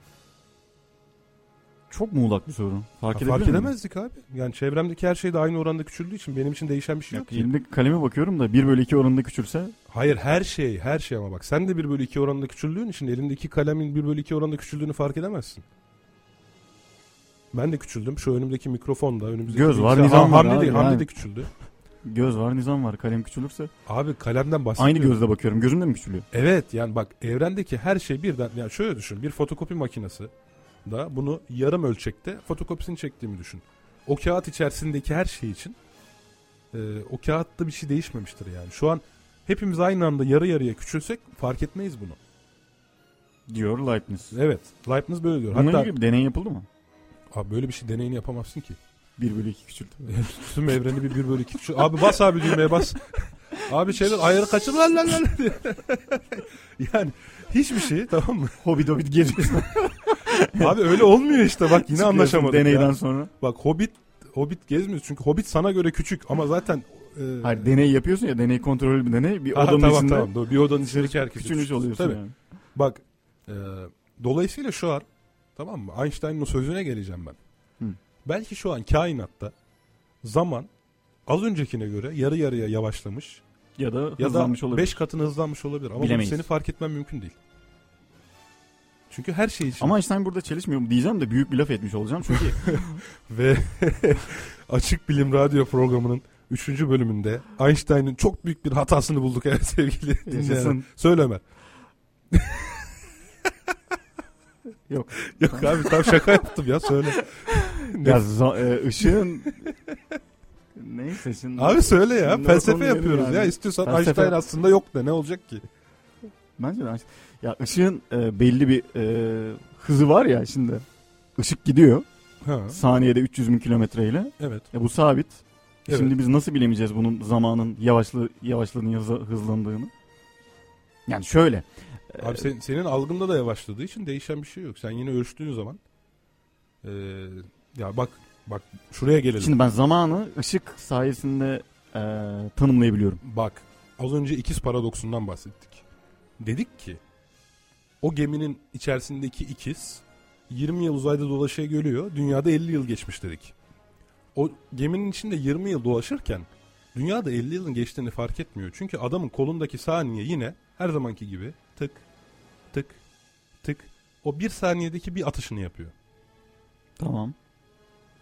Çok muğlak bir soru. Fark, Ha, fark edemezdik abi. Yani çevremdeki her şey de aynı oranda küçüldüğü için benim için değişen bir şey yok elimde kaleme bakıyorum da 1 bölü 2 oranında küçülse Hayır her şey her şey ama bak sen de 1 bölü 2 oranında küçüldüğün için elindeki kalemin 1 bölü 2 oranında küçüldüğünü fark edemezsin. Ben de küçüldüm. Şu önümdeki mikrofon da önümüzdeki Göz var, nizam var Hamdi, abi, de, Hamdi yani. de küçüldü. Göz var, nizam var. Kalem küçülürse Abi kalemden bahsediyorum. aynı gözle bakıyorum. Gözüm de mi küçülüyor? Evet yani bak evrendeki her şey birden yani şöyle düşün bir fotokopi makinesi da bunu yarım ölçekte fotokopisini çektiğimi düşün. O kağıt içerisindeki her şey için e, o kağıtta bir şey değişmemiştir yani. Şu an hepimiz aynı anda yarı yarıya küçülsek fark etmeyiz bunu. Diyor Leibniz. Evet Leibniz böyle diyor. Bununla Hatta ilgili bir deney yapıldı mı? abi böyle bir şey deneyini yapamazsın ki. 1 bölü 2 küçültü. Tüm evreni bir, bir bölü iki küçül. Abi bas abi düğmeye bas. abi şeyler ayarı kaçır lan lan lan yani hiçbir şey tamam mı? Hobbit hobbit geziyorsun. Abi öyle olmuyor işte bak yine anlaşamadık Deneyden ya. sonra. Bak Hobbit Hobbit gezmiyoruz çünkü Hobbit sana göre küçük ama zaten e, Hayır deney yapıyorsun ya deney kontrollü bir deney. Bir Aha, odanın tamam, içinde tamam, doğru. bir odanın içindeki herkes küçülmüş oluyorsun Tabii. yani. Bak e, dolayısıyla şu an tamam mı Einstein'ın sözüne geleceğim ben. Hı. Belki şu an kainatta zaman az öncekine göre yarı yarıya yavaşlamış Ya da ya da hızlanmış olabilir. 5 katına hızlanmış olabilir ama Bilemeyiz. seni fark etmen mümkün değil. Çünkü her şey için Ama Einstein burada çelişmiyor mu diyeceğim de büyük bir laf etmiş olacağım. Çünkü Ve Açık Bilim Radyo programının 3. bölümünde Einstein'ın çok büyük bir hatasını bulduk evet sevgili dinleyenler. Söyleme. Yok. Yok abi tam şaka yaptım ya söyle. ya za- e, ışığın neyse şimdi. Abi söyle ya Şimdi felsefe yapıyoruz yani. ya istiyorsan Felsefe- Einstein aslında yok da ne olacak ki? Bence de Einstein- Ya ışığın e, belli bir e, hızı var ya şimdi. Işık gidiyor Ha, saniyede 300 bin kilometreyle. evet. E, bu sabit. E, Evet. Şimdi biz nasıl bilemeyeceğiz bunun zamanın yavaşlı yavaşladığını hızla- hızlandığını? Yani şöyle. e, Abi sen- senin algında da yavaşladığı için değişen bir şey yok. Sen yine ölçtüğün zaman ee, ya bak bak şuraya gelelim. Şimdi ben zamanı ışık sayesinde e, tanımlayabiliyorum. Bak az önce ikiz paradoksundan bahsettik. Dedik ki o geminin içerisindeki ikiz 20 yıl uzayda dolaşabiliyor. Dünyada 50 yıl geçmiş dedik. O geminin içinde 20 yıl dolaşırken dünyada 50 yılın geçtiğini fark etmiyor. Çünkü adamın kolundaki saniye yine her zamanki gibi tık tık tık o bir saniyedeki bir atışını yapıyor. Tamam.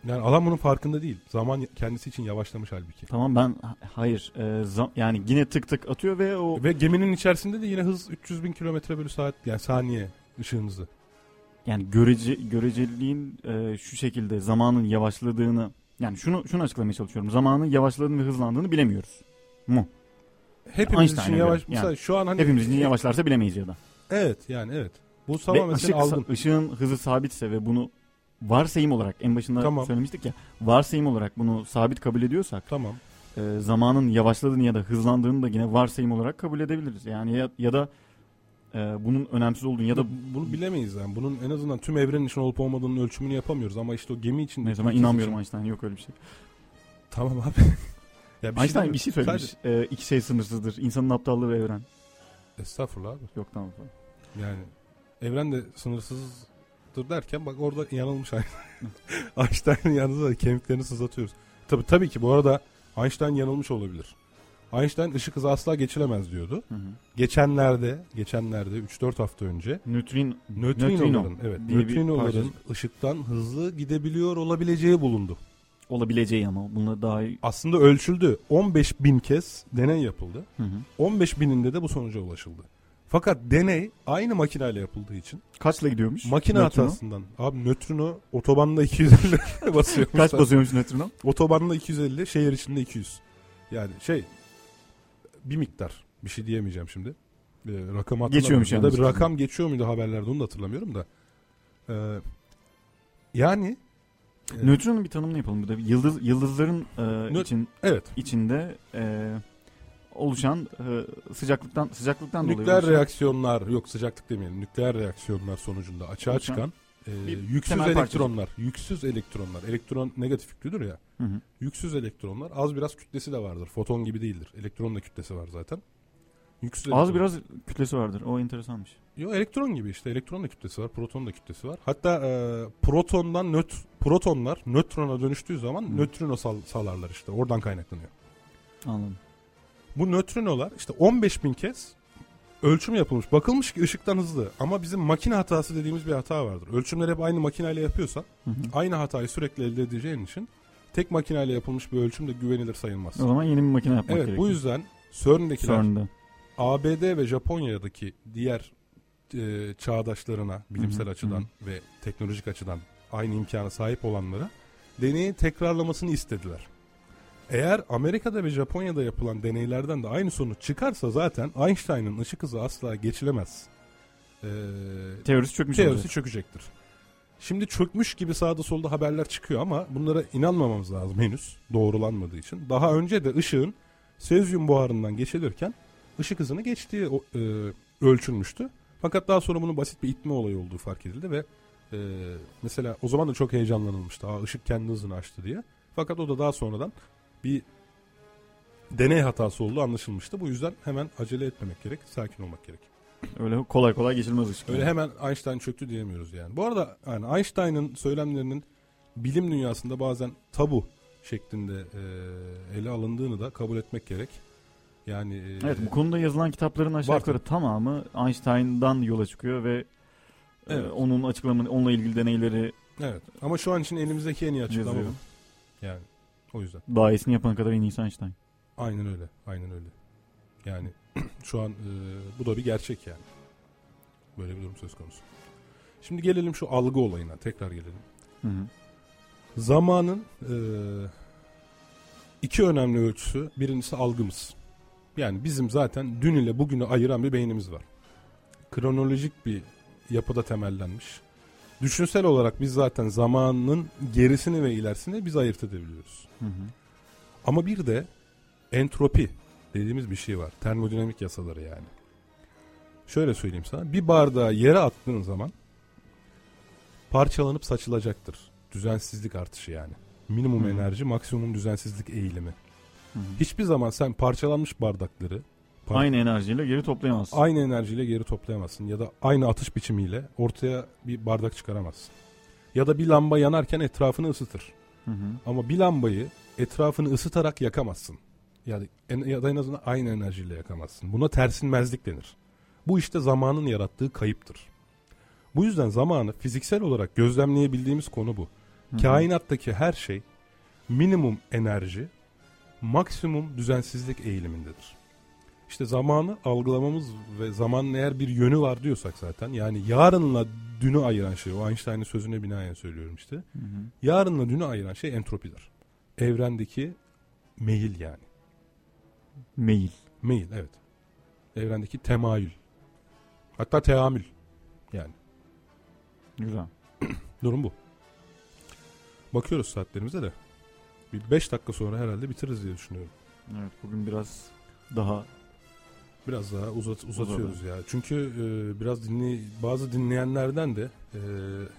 Yani adam bunun farkında değil. Zaman kendisi için yavaşlamış halbuki. Tamam ben ha- hayır e, zam- yani yine tık tık atıyor ve o Ve geminin içerisinde de yine hız 300 bin kilometre bölü saat yani saniye ışığın hızı. yani görece göreceliliğin e, şu şekilde zamanın yavaşladığını yani şunu şunu açıklamaya çalışıyorum. Zamanın yavaşladığını ve hızlandığını bilemiyoruz. Mu? Hepimiz Einstein'a için göre, yavaş. yani. Mesela şu an hani Hepimiz için yavaşlarsa bilemeyiz ya da. Evet yani evet. Bu tamamen ışık, algın. ışığın hızı sabitse ve bunu varsayım olarak en başında Tamam. söylemiştik ya varsayım olarak bunu sabit kabul ediyorsak Tamam. e, zamanın yavaşladığını ya da hızlandığını da yine varsayım olarak kabul edebiliriz. Yani ya, ya da e, bunun önemsiz olduğunu ya da bunu bilemeyiz yani. Bunun en azından tüm evrenin için olup olmadığının ölçümünü yapamıyoruz ama işte o gemi için neyse ben inanmıyorum Einstein yok öyle bir şey. Tamam abi. ya Einstein demiyorum. bir şey söylemiş. Sadece- E, iki şey sınırsızdır. İnsanın aptallığı ve evren. Estağfurullah abi. Yok tamam. Yani evren de sınırsızdır derken bak orada yanılmış Einstein'ın yanında da kemiklerini sızlatıyoruz. Tabii tabii ki bu arada Einstein yanılmış olabilir. Einstein ışık hızı asla geçilemez diyordu. Hı hı. Geçenlerde, geçenlerde 3-4 hafta önce Nötrin, nötrinoların evet, diye bir nötrinoların ışıktan hızlı gidebiliyor olabileceği bulundu. olabileceği ama bununla daha iyi. Aslında ölçüldü. 15 bin kez deney yapıldı. Hı hı. 15 bininde de bu sonuca ulaşıldı. Fakat deney aynı makineyle yapıldığı için Kaçla gidiyormuş? makine nötrino? hatasından abi nötrino otobanda 250 basıyor. Kaç basıyormuş nötrino? Otobanda 250, şehir içinde 200. Yani şey bir miktar bir şey diyemeyeceğim şimdi. Ee, rakam. Geçiyormuş Ya yani. da bir rakam geçiyor muydu haberlerde onu da hatırlamıyorum da. Ee, yani e, Nötronun bir tanımını yapalım burada. Yıldız yıldızların e, Nö- için evet içinde e, oluşan e, sıcaklıktan sıcaklıktan dolayı nükleer oluşan- reaksiyonlar yok sıcaklık demeyelim nükleer reaksiyonlar sonucunda açığa Oluşan çıkan e, yüksüz elektronlar yüksüz elektronlar elektron negatif yüklüdür ya Hı hı. yüksüz elektronlar az biraz kütlesi de vardır foton gibi değildir elektron da kütlesi var zaten yüksüz Az elektron- biraz kütlesi vardır. O enteresanmış. Yo elektron gibi işte elektron da kütlesi var, proton da kütlesi var. Hatta e, protondan nöt protonlar nötrona dönüştüğü zaman Hı. nötrino sal- salarlar işte. Oradan kaynaklanıyor. Anladım. Bu nötrinolar işte 15 bin kez ölçüm yapılmış. Bakılmış ki ışıktan hızlı ama bizim makine hatası dediğimiz bir hata vardır. Ölçümleri hep aynı makineyle yapıyorsan Hı hı. aynı hatayı sürekli elde edeceğin için tek makineyle yapılmış bir ölçüm de güvenilir sayılmaz. O zaman yeni bir makine yapmak Evet gerekiyor. bu yüzden CERN'dekiler CERN'de. ABD ve Japonya'daki diğer e, çağdaşlarına bilimsel Hı hı, açıdan ve teknolojik açıdan aynı imkana sahip olanlara deneyi tekrarlamasını istediler. Eğer Amerika'da ve Japonya'da yapılan deneylerden de aynı sonuç çıkarsa zaten Einstein'ın ışık hızı asla geçilemez. Ee, Teorisi çökmüş teorisi olacak. çökecektir. Şimdi çökmüş gibi sağda solda haberler çıkıyor ama bunlara inanmamamız lazım henüz doğrulanmadığı için. Daha önce de ışığın sezyum buharından geçilirken ışık hızını geçtiği e, ölçülmüştü. Fakat daha sonra bunun basit bir itme olayı olduğu fark edildi ve e, mesela o zaman da çok heyecanlanılmıştı. Aa, ışık kendi hızını aştı diye. Fakat o da daha sonradan bir deney hatası olduğu anlaşılmıştı. Bu yüzden hemen acele etmemek gerek, sakin olmak gerek. Öyle kolay kolay geçilmez ışık. Öyle yani. hemen Einstein çöktü diyemiyoruz yani. Bu arada yani Einstein'ın söylemlerinin bilim dünyasında bazen tabu şeklinde e, ele alındığını da kabul etmek gerek. Yani e, Evet bu konuda yazılan kitapların aşağı yukarı tamamı Einstein'dan yola çıkıyor ve e, Evet. onun açıklama onunla ilgili deneyleri evet. Ama şu an için elimizdeki en iyi açıklama bu. Yani o yüzden. daha iyisini yapana kadar en iyisi Einstein. Aynen öyle. Aynen öyle. Yani şu an e, bu da bir gerçek yani. Böyle bir durum söz konusu. Şimdi gelelim şu algı olayına. Tekrar gelelim. Hı hı. Zamanın e, iki önemli ölçüsü. Birincisi algımız. Yani bizim zaten dün ile bugünü ayıran bir beynimiz var. Kronolojik bir yapıda temellenmiş. Düşünsel olarak biz zaten zamanın gerisini ve ilerisini biz ayırt edebiliyoruz. Hı hı. Ama bir de entropi dediğimiz bir şey var. Termodinamik yasaları yani. Şöyle söyleyeyim sana. Bir bardağı yere attığın zaman parçalanıp saçılacaktır. Düzensizlik artışı yani. Minimum Hı. enerji, maksimum düzensizlik eğilimi. Hı hı. Hiçbir zaman sen parçalanmış bardakları par- Aynı enerjiyle geri toplayamazsın. aynı enerjiyle geri toplayamazsın ya da aynı atış biçimiyle ortaya bir bardak çıkaramazsın. Ya da bir lamba yanarken etrafını ısıtır. Hı hı. Ama bir lambayı etrafını ısıtarak yakamazsın. Yani en, ya da en azından aynı enerjiyle yakamazsın. Buna tersinmezlik denir. Bu işte zamanın yarattığı kayıptır. Bu yüzden zamanı fiziksel olarak gözlemleyebildiğimiz konu bu. Hı hı. Kainattaki her şey minimum enerji, maksimum düzensizlik eğilimindedir. İşte zamanı algılamamız ve zamanın eğer bir yönü var diyorsak zaten yani yarınla dünü ayıran şey o Einstein'ın sözüne binaen söylüyorum işte. Hı hı. Yarınla dünü ayıran şey entropidir. Evrendeki meyil yani. Mail. Meyil evet. Evrendeki temayül. Hatta teamül. Yani Güzel. durum bu. Bakıyoruz saatlerimize de. Bir 5 dakika sonra herhalde bitiririz diye düşünüyorum. Evet bugün biraz daha Biraz daha uzat, uzatıyoruz ya. Çünkü e, biraz dinley bazı dinleyenlerden de e,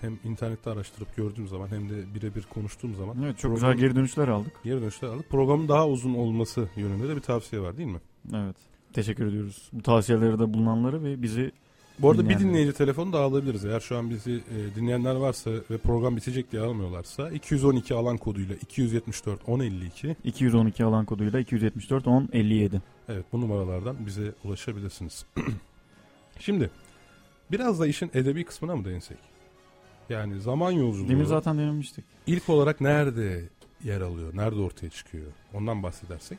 hem internette araştırıp gördüğüm zaman hem de birebir konuştuğum zaman evet çok Program- güzel geri dönüşler aldık. geri dönüşler aldık. Programın daha uzun olması yönünde de bir tavsiye var değil mi? Evet. Teşekkür ediyoruz. Bu tavsiyelerde de bulunanları ve bizi Bu arada bir dinleyici telefonu da alabiliriz. Eğer şu an bizi e, dinleyenler varsa ve program bitecek diye almıyorlarsa 212 alan koduyla 274 1052 212 alan koduyla 274 10 57. evet bu numaralardan bize ulaşabilirsiniz. Şimdi biraz da işin edebi kısmına mı değinsek? Yani zaman yolculuğu Demin zaten denemiştik. ilk olarak nerede yer alıyor? Nerede ortaya çıkıyor? Ondan bahsedersek.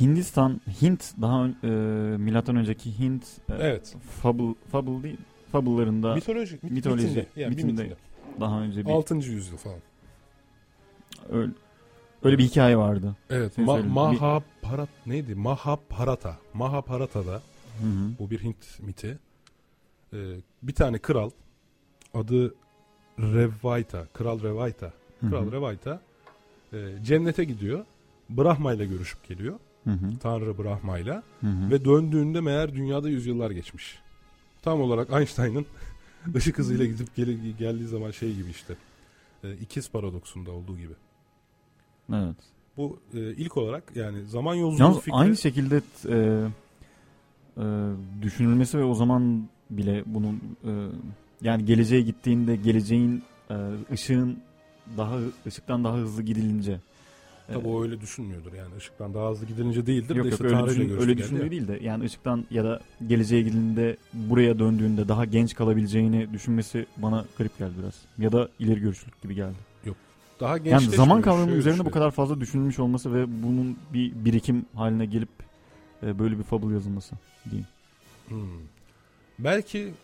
Hindistan, Hint daha ön- e, milattan önceki Hint e, Evet. fable, fable değil, fable'larında Mitoloji, mit- mitoloji, mitinde, yani bir mitinde. mitinde. daha önce bir 6. yüzyıl falan. öyle, öyle bir hikaye vardı. Evet. Ma- söyle. Bir- Mahabharat neydi? Mahabharata. Mahabharata'da Hı hı. Bu bir Hint miti. Ee, bir tane kral adı Revaita. Kral Revaita. Hı Kral hı. Revaita e, cennete gidiyor. Brahma ile görüşüp geliyor. Hı hı. Tanrı Brahma ile. Ve döndüğünde meğer dünyada yüzyıllar geçmiş. Tam olarak Einstein'ın ışık hızıyla gidip gel- geldiği zaman şey gibi işte. E, ikiz paradoksunda olduğu gibi. Evet. Bu e, ilk olarak yani zaman yolculuğu Yalnız fikri... aynı şekilde e, e, düşünülmesi ve o zaman bile bunun e, yani geleceğe gittiğinde geleceğin e, ışığın daha ışıktan daha hızlı gidilince Tabii o öyle düşünmüyordur yani ışıktan daha hızlı gidilince değildir Yok de yok işte öyle, düşün, öyle ya. değil de yani ışıktan ya da geleceğe gidildiğinde buraya döndüğünde daha genç kalabileceğini düşünmesi bana garip geldi biraz. Ya da ileri görüşlülük gibi geldi. Daha Yani gençleşmiyor, zaman kavramı üzerine bu kadar fazla düşünülmüş olması ve bunun bir birikim haline gelip e, böyle bir fable yazılması diyeyim. Hmm. Belki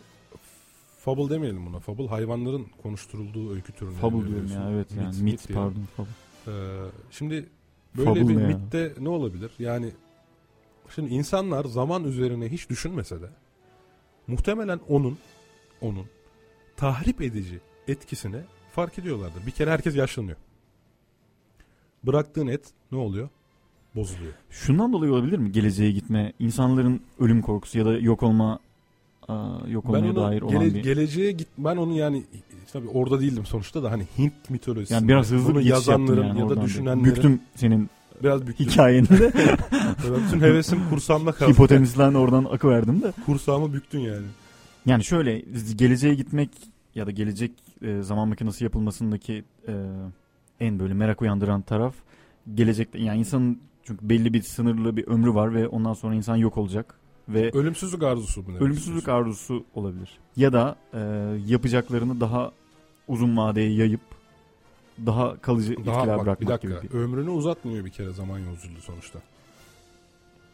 fable demeyelim buna. Fable hayvanların konuşturulduğu öykü türüne. Fable diyorum ya evet yani Mit, mit, pardon fable. Ee, şimdi böyle Fable bir ya? mitte ne olabilir? Yani şimdi insanlar zaman üzerine hiç düşünmese de muhtemelen onun onun tahrip edici etkisini fark ediyorlardır. Bir kere herkes yaşlanıyor. Bıraktığın et ne oluyor? Bozuluyor. Şundan dolayı olabilir mi geleceğe gitme insanların ölüm korkusu ya da yok olma yok Ben olmaya onu dair olan gele- bir geleceğe git ben onu yani tabii orada değildim sonuçta da hani Hint mitolojisinde yani biraz hızlı bir yazanların yani ya da düşünenlerin Büktüm senin biraz büktüm. hikayende. Bütün hevesim kursağımda kaldı. Hipotenüsden oradan akıverdim de. Kursağımı büktün yani. Yani şöyle geleceğe gitmek ya da gelecek e, zaman makinesi yapılmasındaki e, en böyle merak uyandıran taraf gelecekte yani insanın çünkü belli bir sınırlı bir ömrü var ve ondan sonra insan yok olacak ve Ölümsüzlük arzusu mu? ölümsüzlük arzusu olabilir. Ya da e, yapacaklarını daha uzun vadeye yayıp daha kalıcı Daha etkiler bak bir bırakmak dakika. gibi bir. Ömrünü uzatmıyor bir kere zaman yolculuğu sonuçta.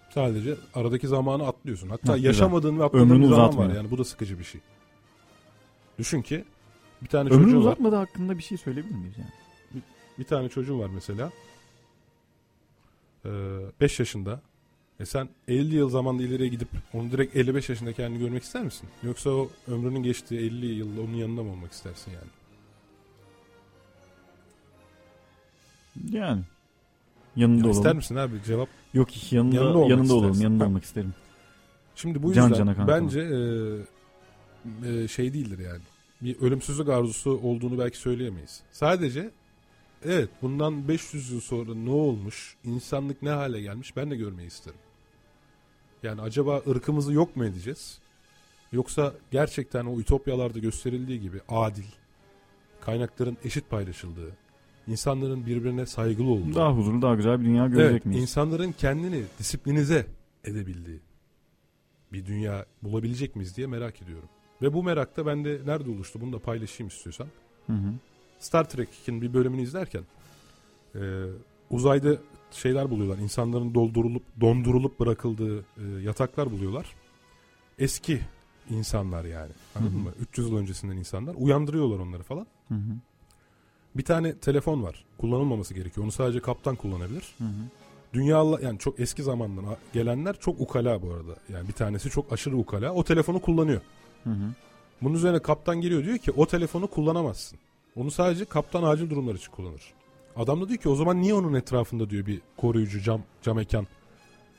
Sadece aradaki zamanı atlıyorsun. Hatta Ha, güzel. yaşamadığın ve atladığın Ömrünü bir zaman var. uzatmıyor. Yani bu da sıkıcı bir şey. Düşün ki bir tane Ömrünü çocuğun var. uzatmadığı hakkında bir şey söyleyebilir miyiz yani? Bir tane çocuğun var mesela. 5 yaşında. E sen 50 yıl zamanda ileriye gidip onu direkt 55 yaşında kendini görmek ister misin? Yoksa o ömrünün geçtiği 50 yılda onun yanında mı olmak istersin yani? Yani yanında Ya olalım. ister misin abi? Cevap Yok yanında Yanında olmak yanında olalım. Yanında Ha. olmak isterim. Şimdi bu Can yüzden kanka. bence e, e, şey değildir yani. Bir ölümsüzlük arzusu olduğunu belki söyleyemeyiz. Sadece evet bundan 500 yıl sonra ne olmuş, insanlık ne hale gelmiş ben de görmeyi isterim. Yani acaba ırkımızı yok mu edeceğiz? Yoksa gerçekten o ütopyalarda gösterildiği gibi adil, kaynakların eşit paylaşıldığı, insanların birbirine saygılı olduğu, Daha huzurlu, daha güzel bir dünya görecek Evet, miyiz? insanların kendini disiplinize edebildiği bir dünya bulabilecek miyiz diye merak ediyorum. Ve bu merak da bende nerede oluştu bunu da paylaşayım istiyorsan. Hı hı. Star Trek'in bir bölümünü izlerken e, uzayda şeyler buluyorlar. İnsanların doldurulup dondurulup bırakıldığı e, yataklar buluyorlar. Eski insanlar yani. Anladın Hı hı. mı? 300 yıl öncesinden insanlar. Uyandırıyorlar onları falan. Hı hı. Bir tane telefon var. Kullanılmaması gerekiyor. Onu sadece kaptan kullanabilir. Hı hı. Dünya yani çok eski zamandan gelenler çok ukala bu arada. Yani bir tanesi çok aşırı ukala. O telefonu kullanıyor. Hı hı. Bunun üzerine kaptan geliyor diyor ki o telefonu kullanamazsın. Onu sadece kaptan acil durumlar için kullanır. Adam da diyor ki o zaman niye onun etrafında diyor bir koruyucu cam cam mekan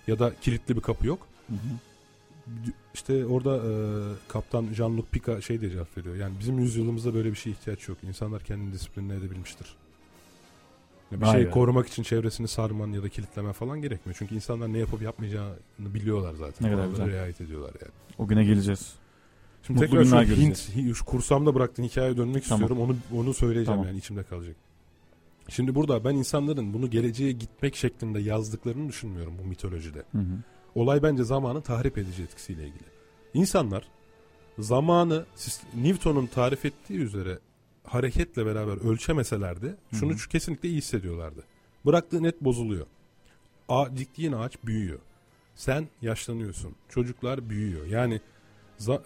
ya da kilitli bir kapı yok. Hı hı. İşte orada e, kaptan Jean-Luc Picard şey diye cevap veriyor. Yani bizim yüzyılımızda böyle bir şeye ihtiyaç yok. İnsanlar kendini disipline edebilmiştir. Ya bir Vay şey be. korumak için çevresini sarman ya da kilitlemen falan gerekmiyor. Çünkü insanlar ne yapıp yapmayacağını biliyorlar zaten. Ne kadar güzel. riayet ediyorlar yani. O güne geleceğiz. Şimdi Mutlu tekrar şu Hint, şu kursamda bıraktığın hikayeye dönmek Tamam. istiyorum. Onu onu söyleyeceğim Tamam. yani içimde kalacak. Şimdi burada ben insanların bunu geleceğe gitmek şeklinde yazdıklarını düşünmüyorum bu mitolojide. Hı hı. Olay bence zamanın tahrip edici etkisiyle ilgili. İnsanlar zamanı Newton'un tarif ettiği üzere hareketle beraber ölçemeselerdi şunu Hı hı. kesinlikle iyi hissediyorlardı. Bıraktığın et bozuluyor. A, diktiğin ağaç büyüyor. Sen yaşlanıyorsun. Çocuklar büyüyor. Yani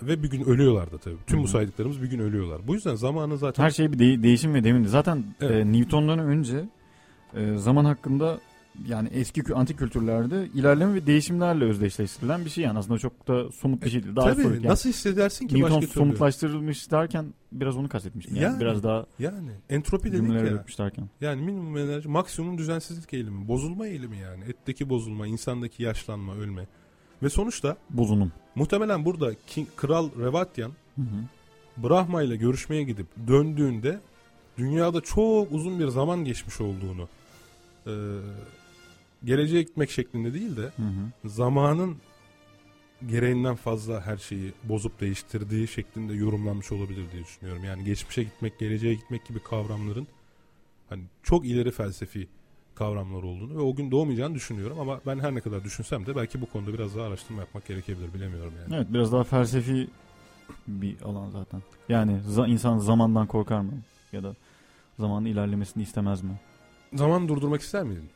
ve bir gün ölüyorlar da tabii. Tüm Hı bu saydıklarımız bir gün ölüyorlar. Bu yüzden zamanı zaten Her şey bir de- değişim ve demindi. Zaten Evet. e, Newton'dan önce e, zaman hakkında yani eski antik kültürlerde ilerleme ve değişimlerle özdeşleştirilen bir şey yani aslında çok da somut bir şey değil. Daha tabii. Yani nasıl hissedersin ki Newton başka türlü? somutlaştırılmış derken biraz onu kastetmiştim. Yani, Yani. biraz daha Yani entropi dedik ya. derken. Yani minimum enerji, maksimum düzensizlik eğilimi, bozulma eğilimi yani. Etteki bozulma, insandaki yaşlanma, ölme. Ve sonuçta Bozunum. muhtemelen burada King, Kral Revatyan Hı hı. Brahma ile görüşmeye gidip döndüğünde dünyada çok uzun bir zaman geçmiş olduğunu e, geleceğe gitmek şeklinde değil de Hı hı. zamanın gereğinden fazla her şeyi bozup değiştirdiği şeklinde yorumlanmış olabilir diye düşünüyorum. Yani geçmişe gitmek, geleceğe gitmek gibi kavramların hani çok ileri felsefi kavramlar olduğunu ve o gün doğmayacağını düşünüyorum ama ben her ne kadar düşünsem de belki bu konuda biraz daha araştırma yapmak gerekebilir bilemiyorum yani. Evet biraz daha felsefi bir alan zaten. Yani za- insan zamandan korkar mı? Ya da zamanın ilerlemesini istemez mi? Zaman durdurmak ister miydin?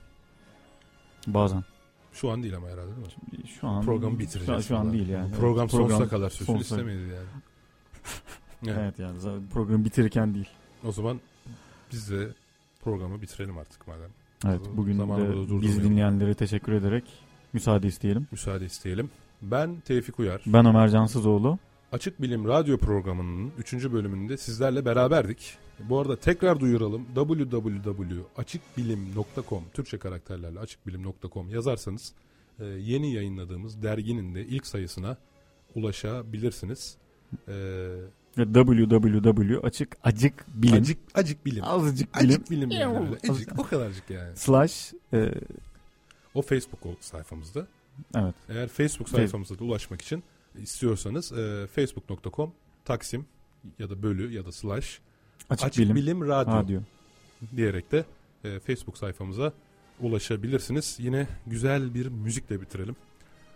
Bazen. Şu an değil ama herhalde değil mi? Şu an Programı bitireceğiz. Şu an, şu an değil yani. Evet, Program sonsuza program- kadar sürsün sonsuza- istemedi yani. Evet. Evet yani programı bitirirken değil. O zaman biz de programı bitirelim artık madem. Evet bugün de bizi dinleyenlere teşekkür ederek müsaade isteyelim. Müsaade isteyelim. Ben Tevfik Uyar. Ben Ömer Cansızoğlu. Açık Bilim Radyo programının 3. bölümünde sizlerle beraberdik. Bu arada tekrar duyuralım. www.açıkbilim.com Türkçe karakterlerle açıkbilim.com yazarsanız e, yeni yayınladığımız derginin de ilk sayısına ulaşabilirsiniz. E, Ve www açık acık bilim. acık acık bilim. Azıcık bilim. Acık bilim yani. Acık, o kadarcık yani. Slash e, O Facebook sayfamızda. evet. Eğer Facebook sayfamıza da ulaşmak için istiyorsanız e, facebook.com taksim ya da bölü ya da slash Açık, açık, bilim. bilim, radyo Radyo. diyerek de e, Facebook sayfamıza ulaşabilirsiniz. Yine güzel bir müzikle bitirelim.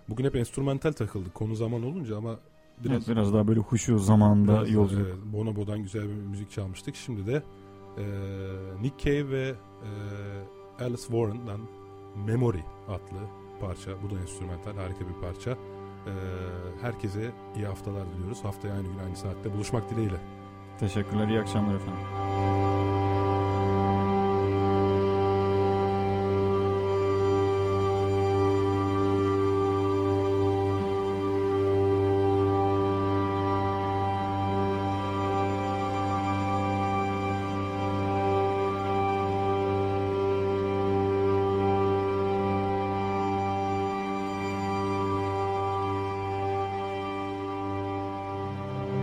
Bugün hep enstrümantal takıldık konu zaman olunca ama biraz Biraz, biraz daha böyle huşu zamanda biraz, yolculuk. evet, Bonobo'dan güzel bir müzik çalmıştık. Şimdi de e, Nick Cave ve e, Alice Warren'dan Memory adlı parça. Bu da enstrümantal harika bir parça. E, herkese iyi haftalar diliyoruz. Haftaya aynı gün aynı saatte buluşmak dileğiyle. Teşekkürler. iyi akşamlar efendim.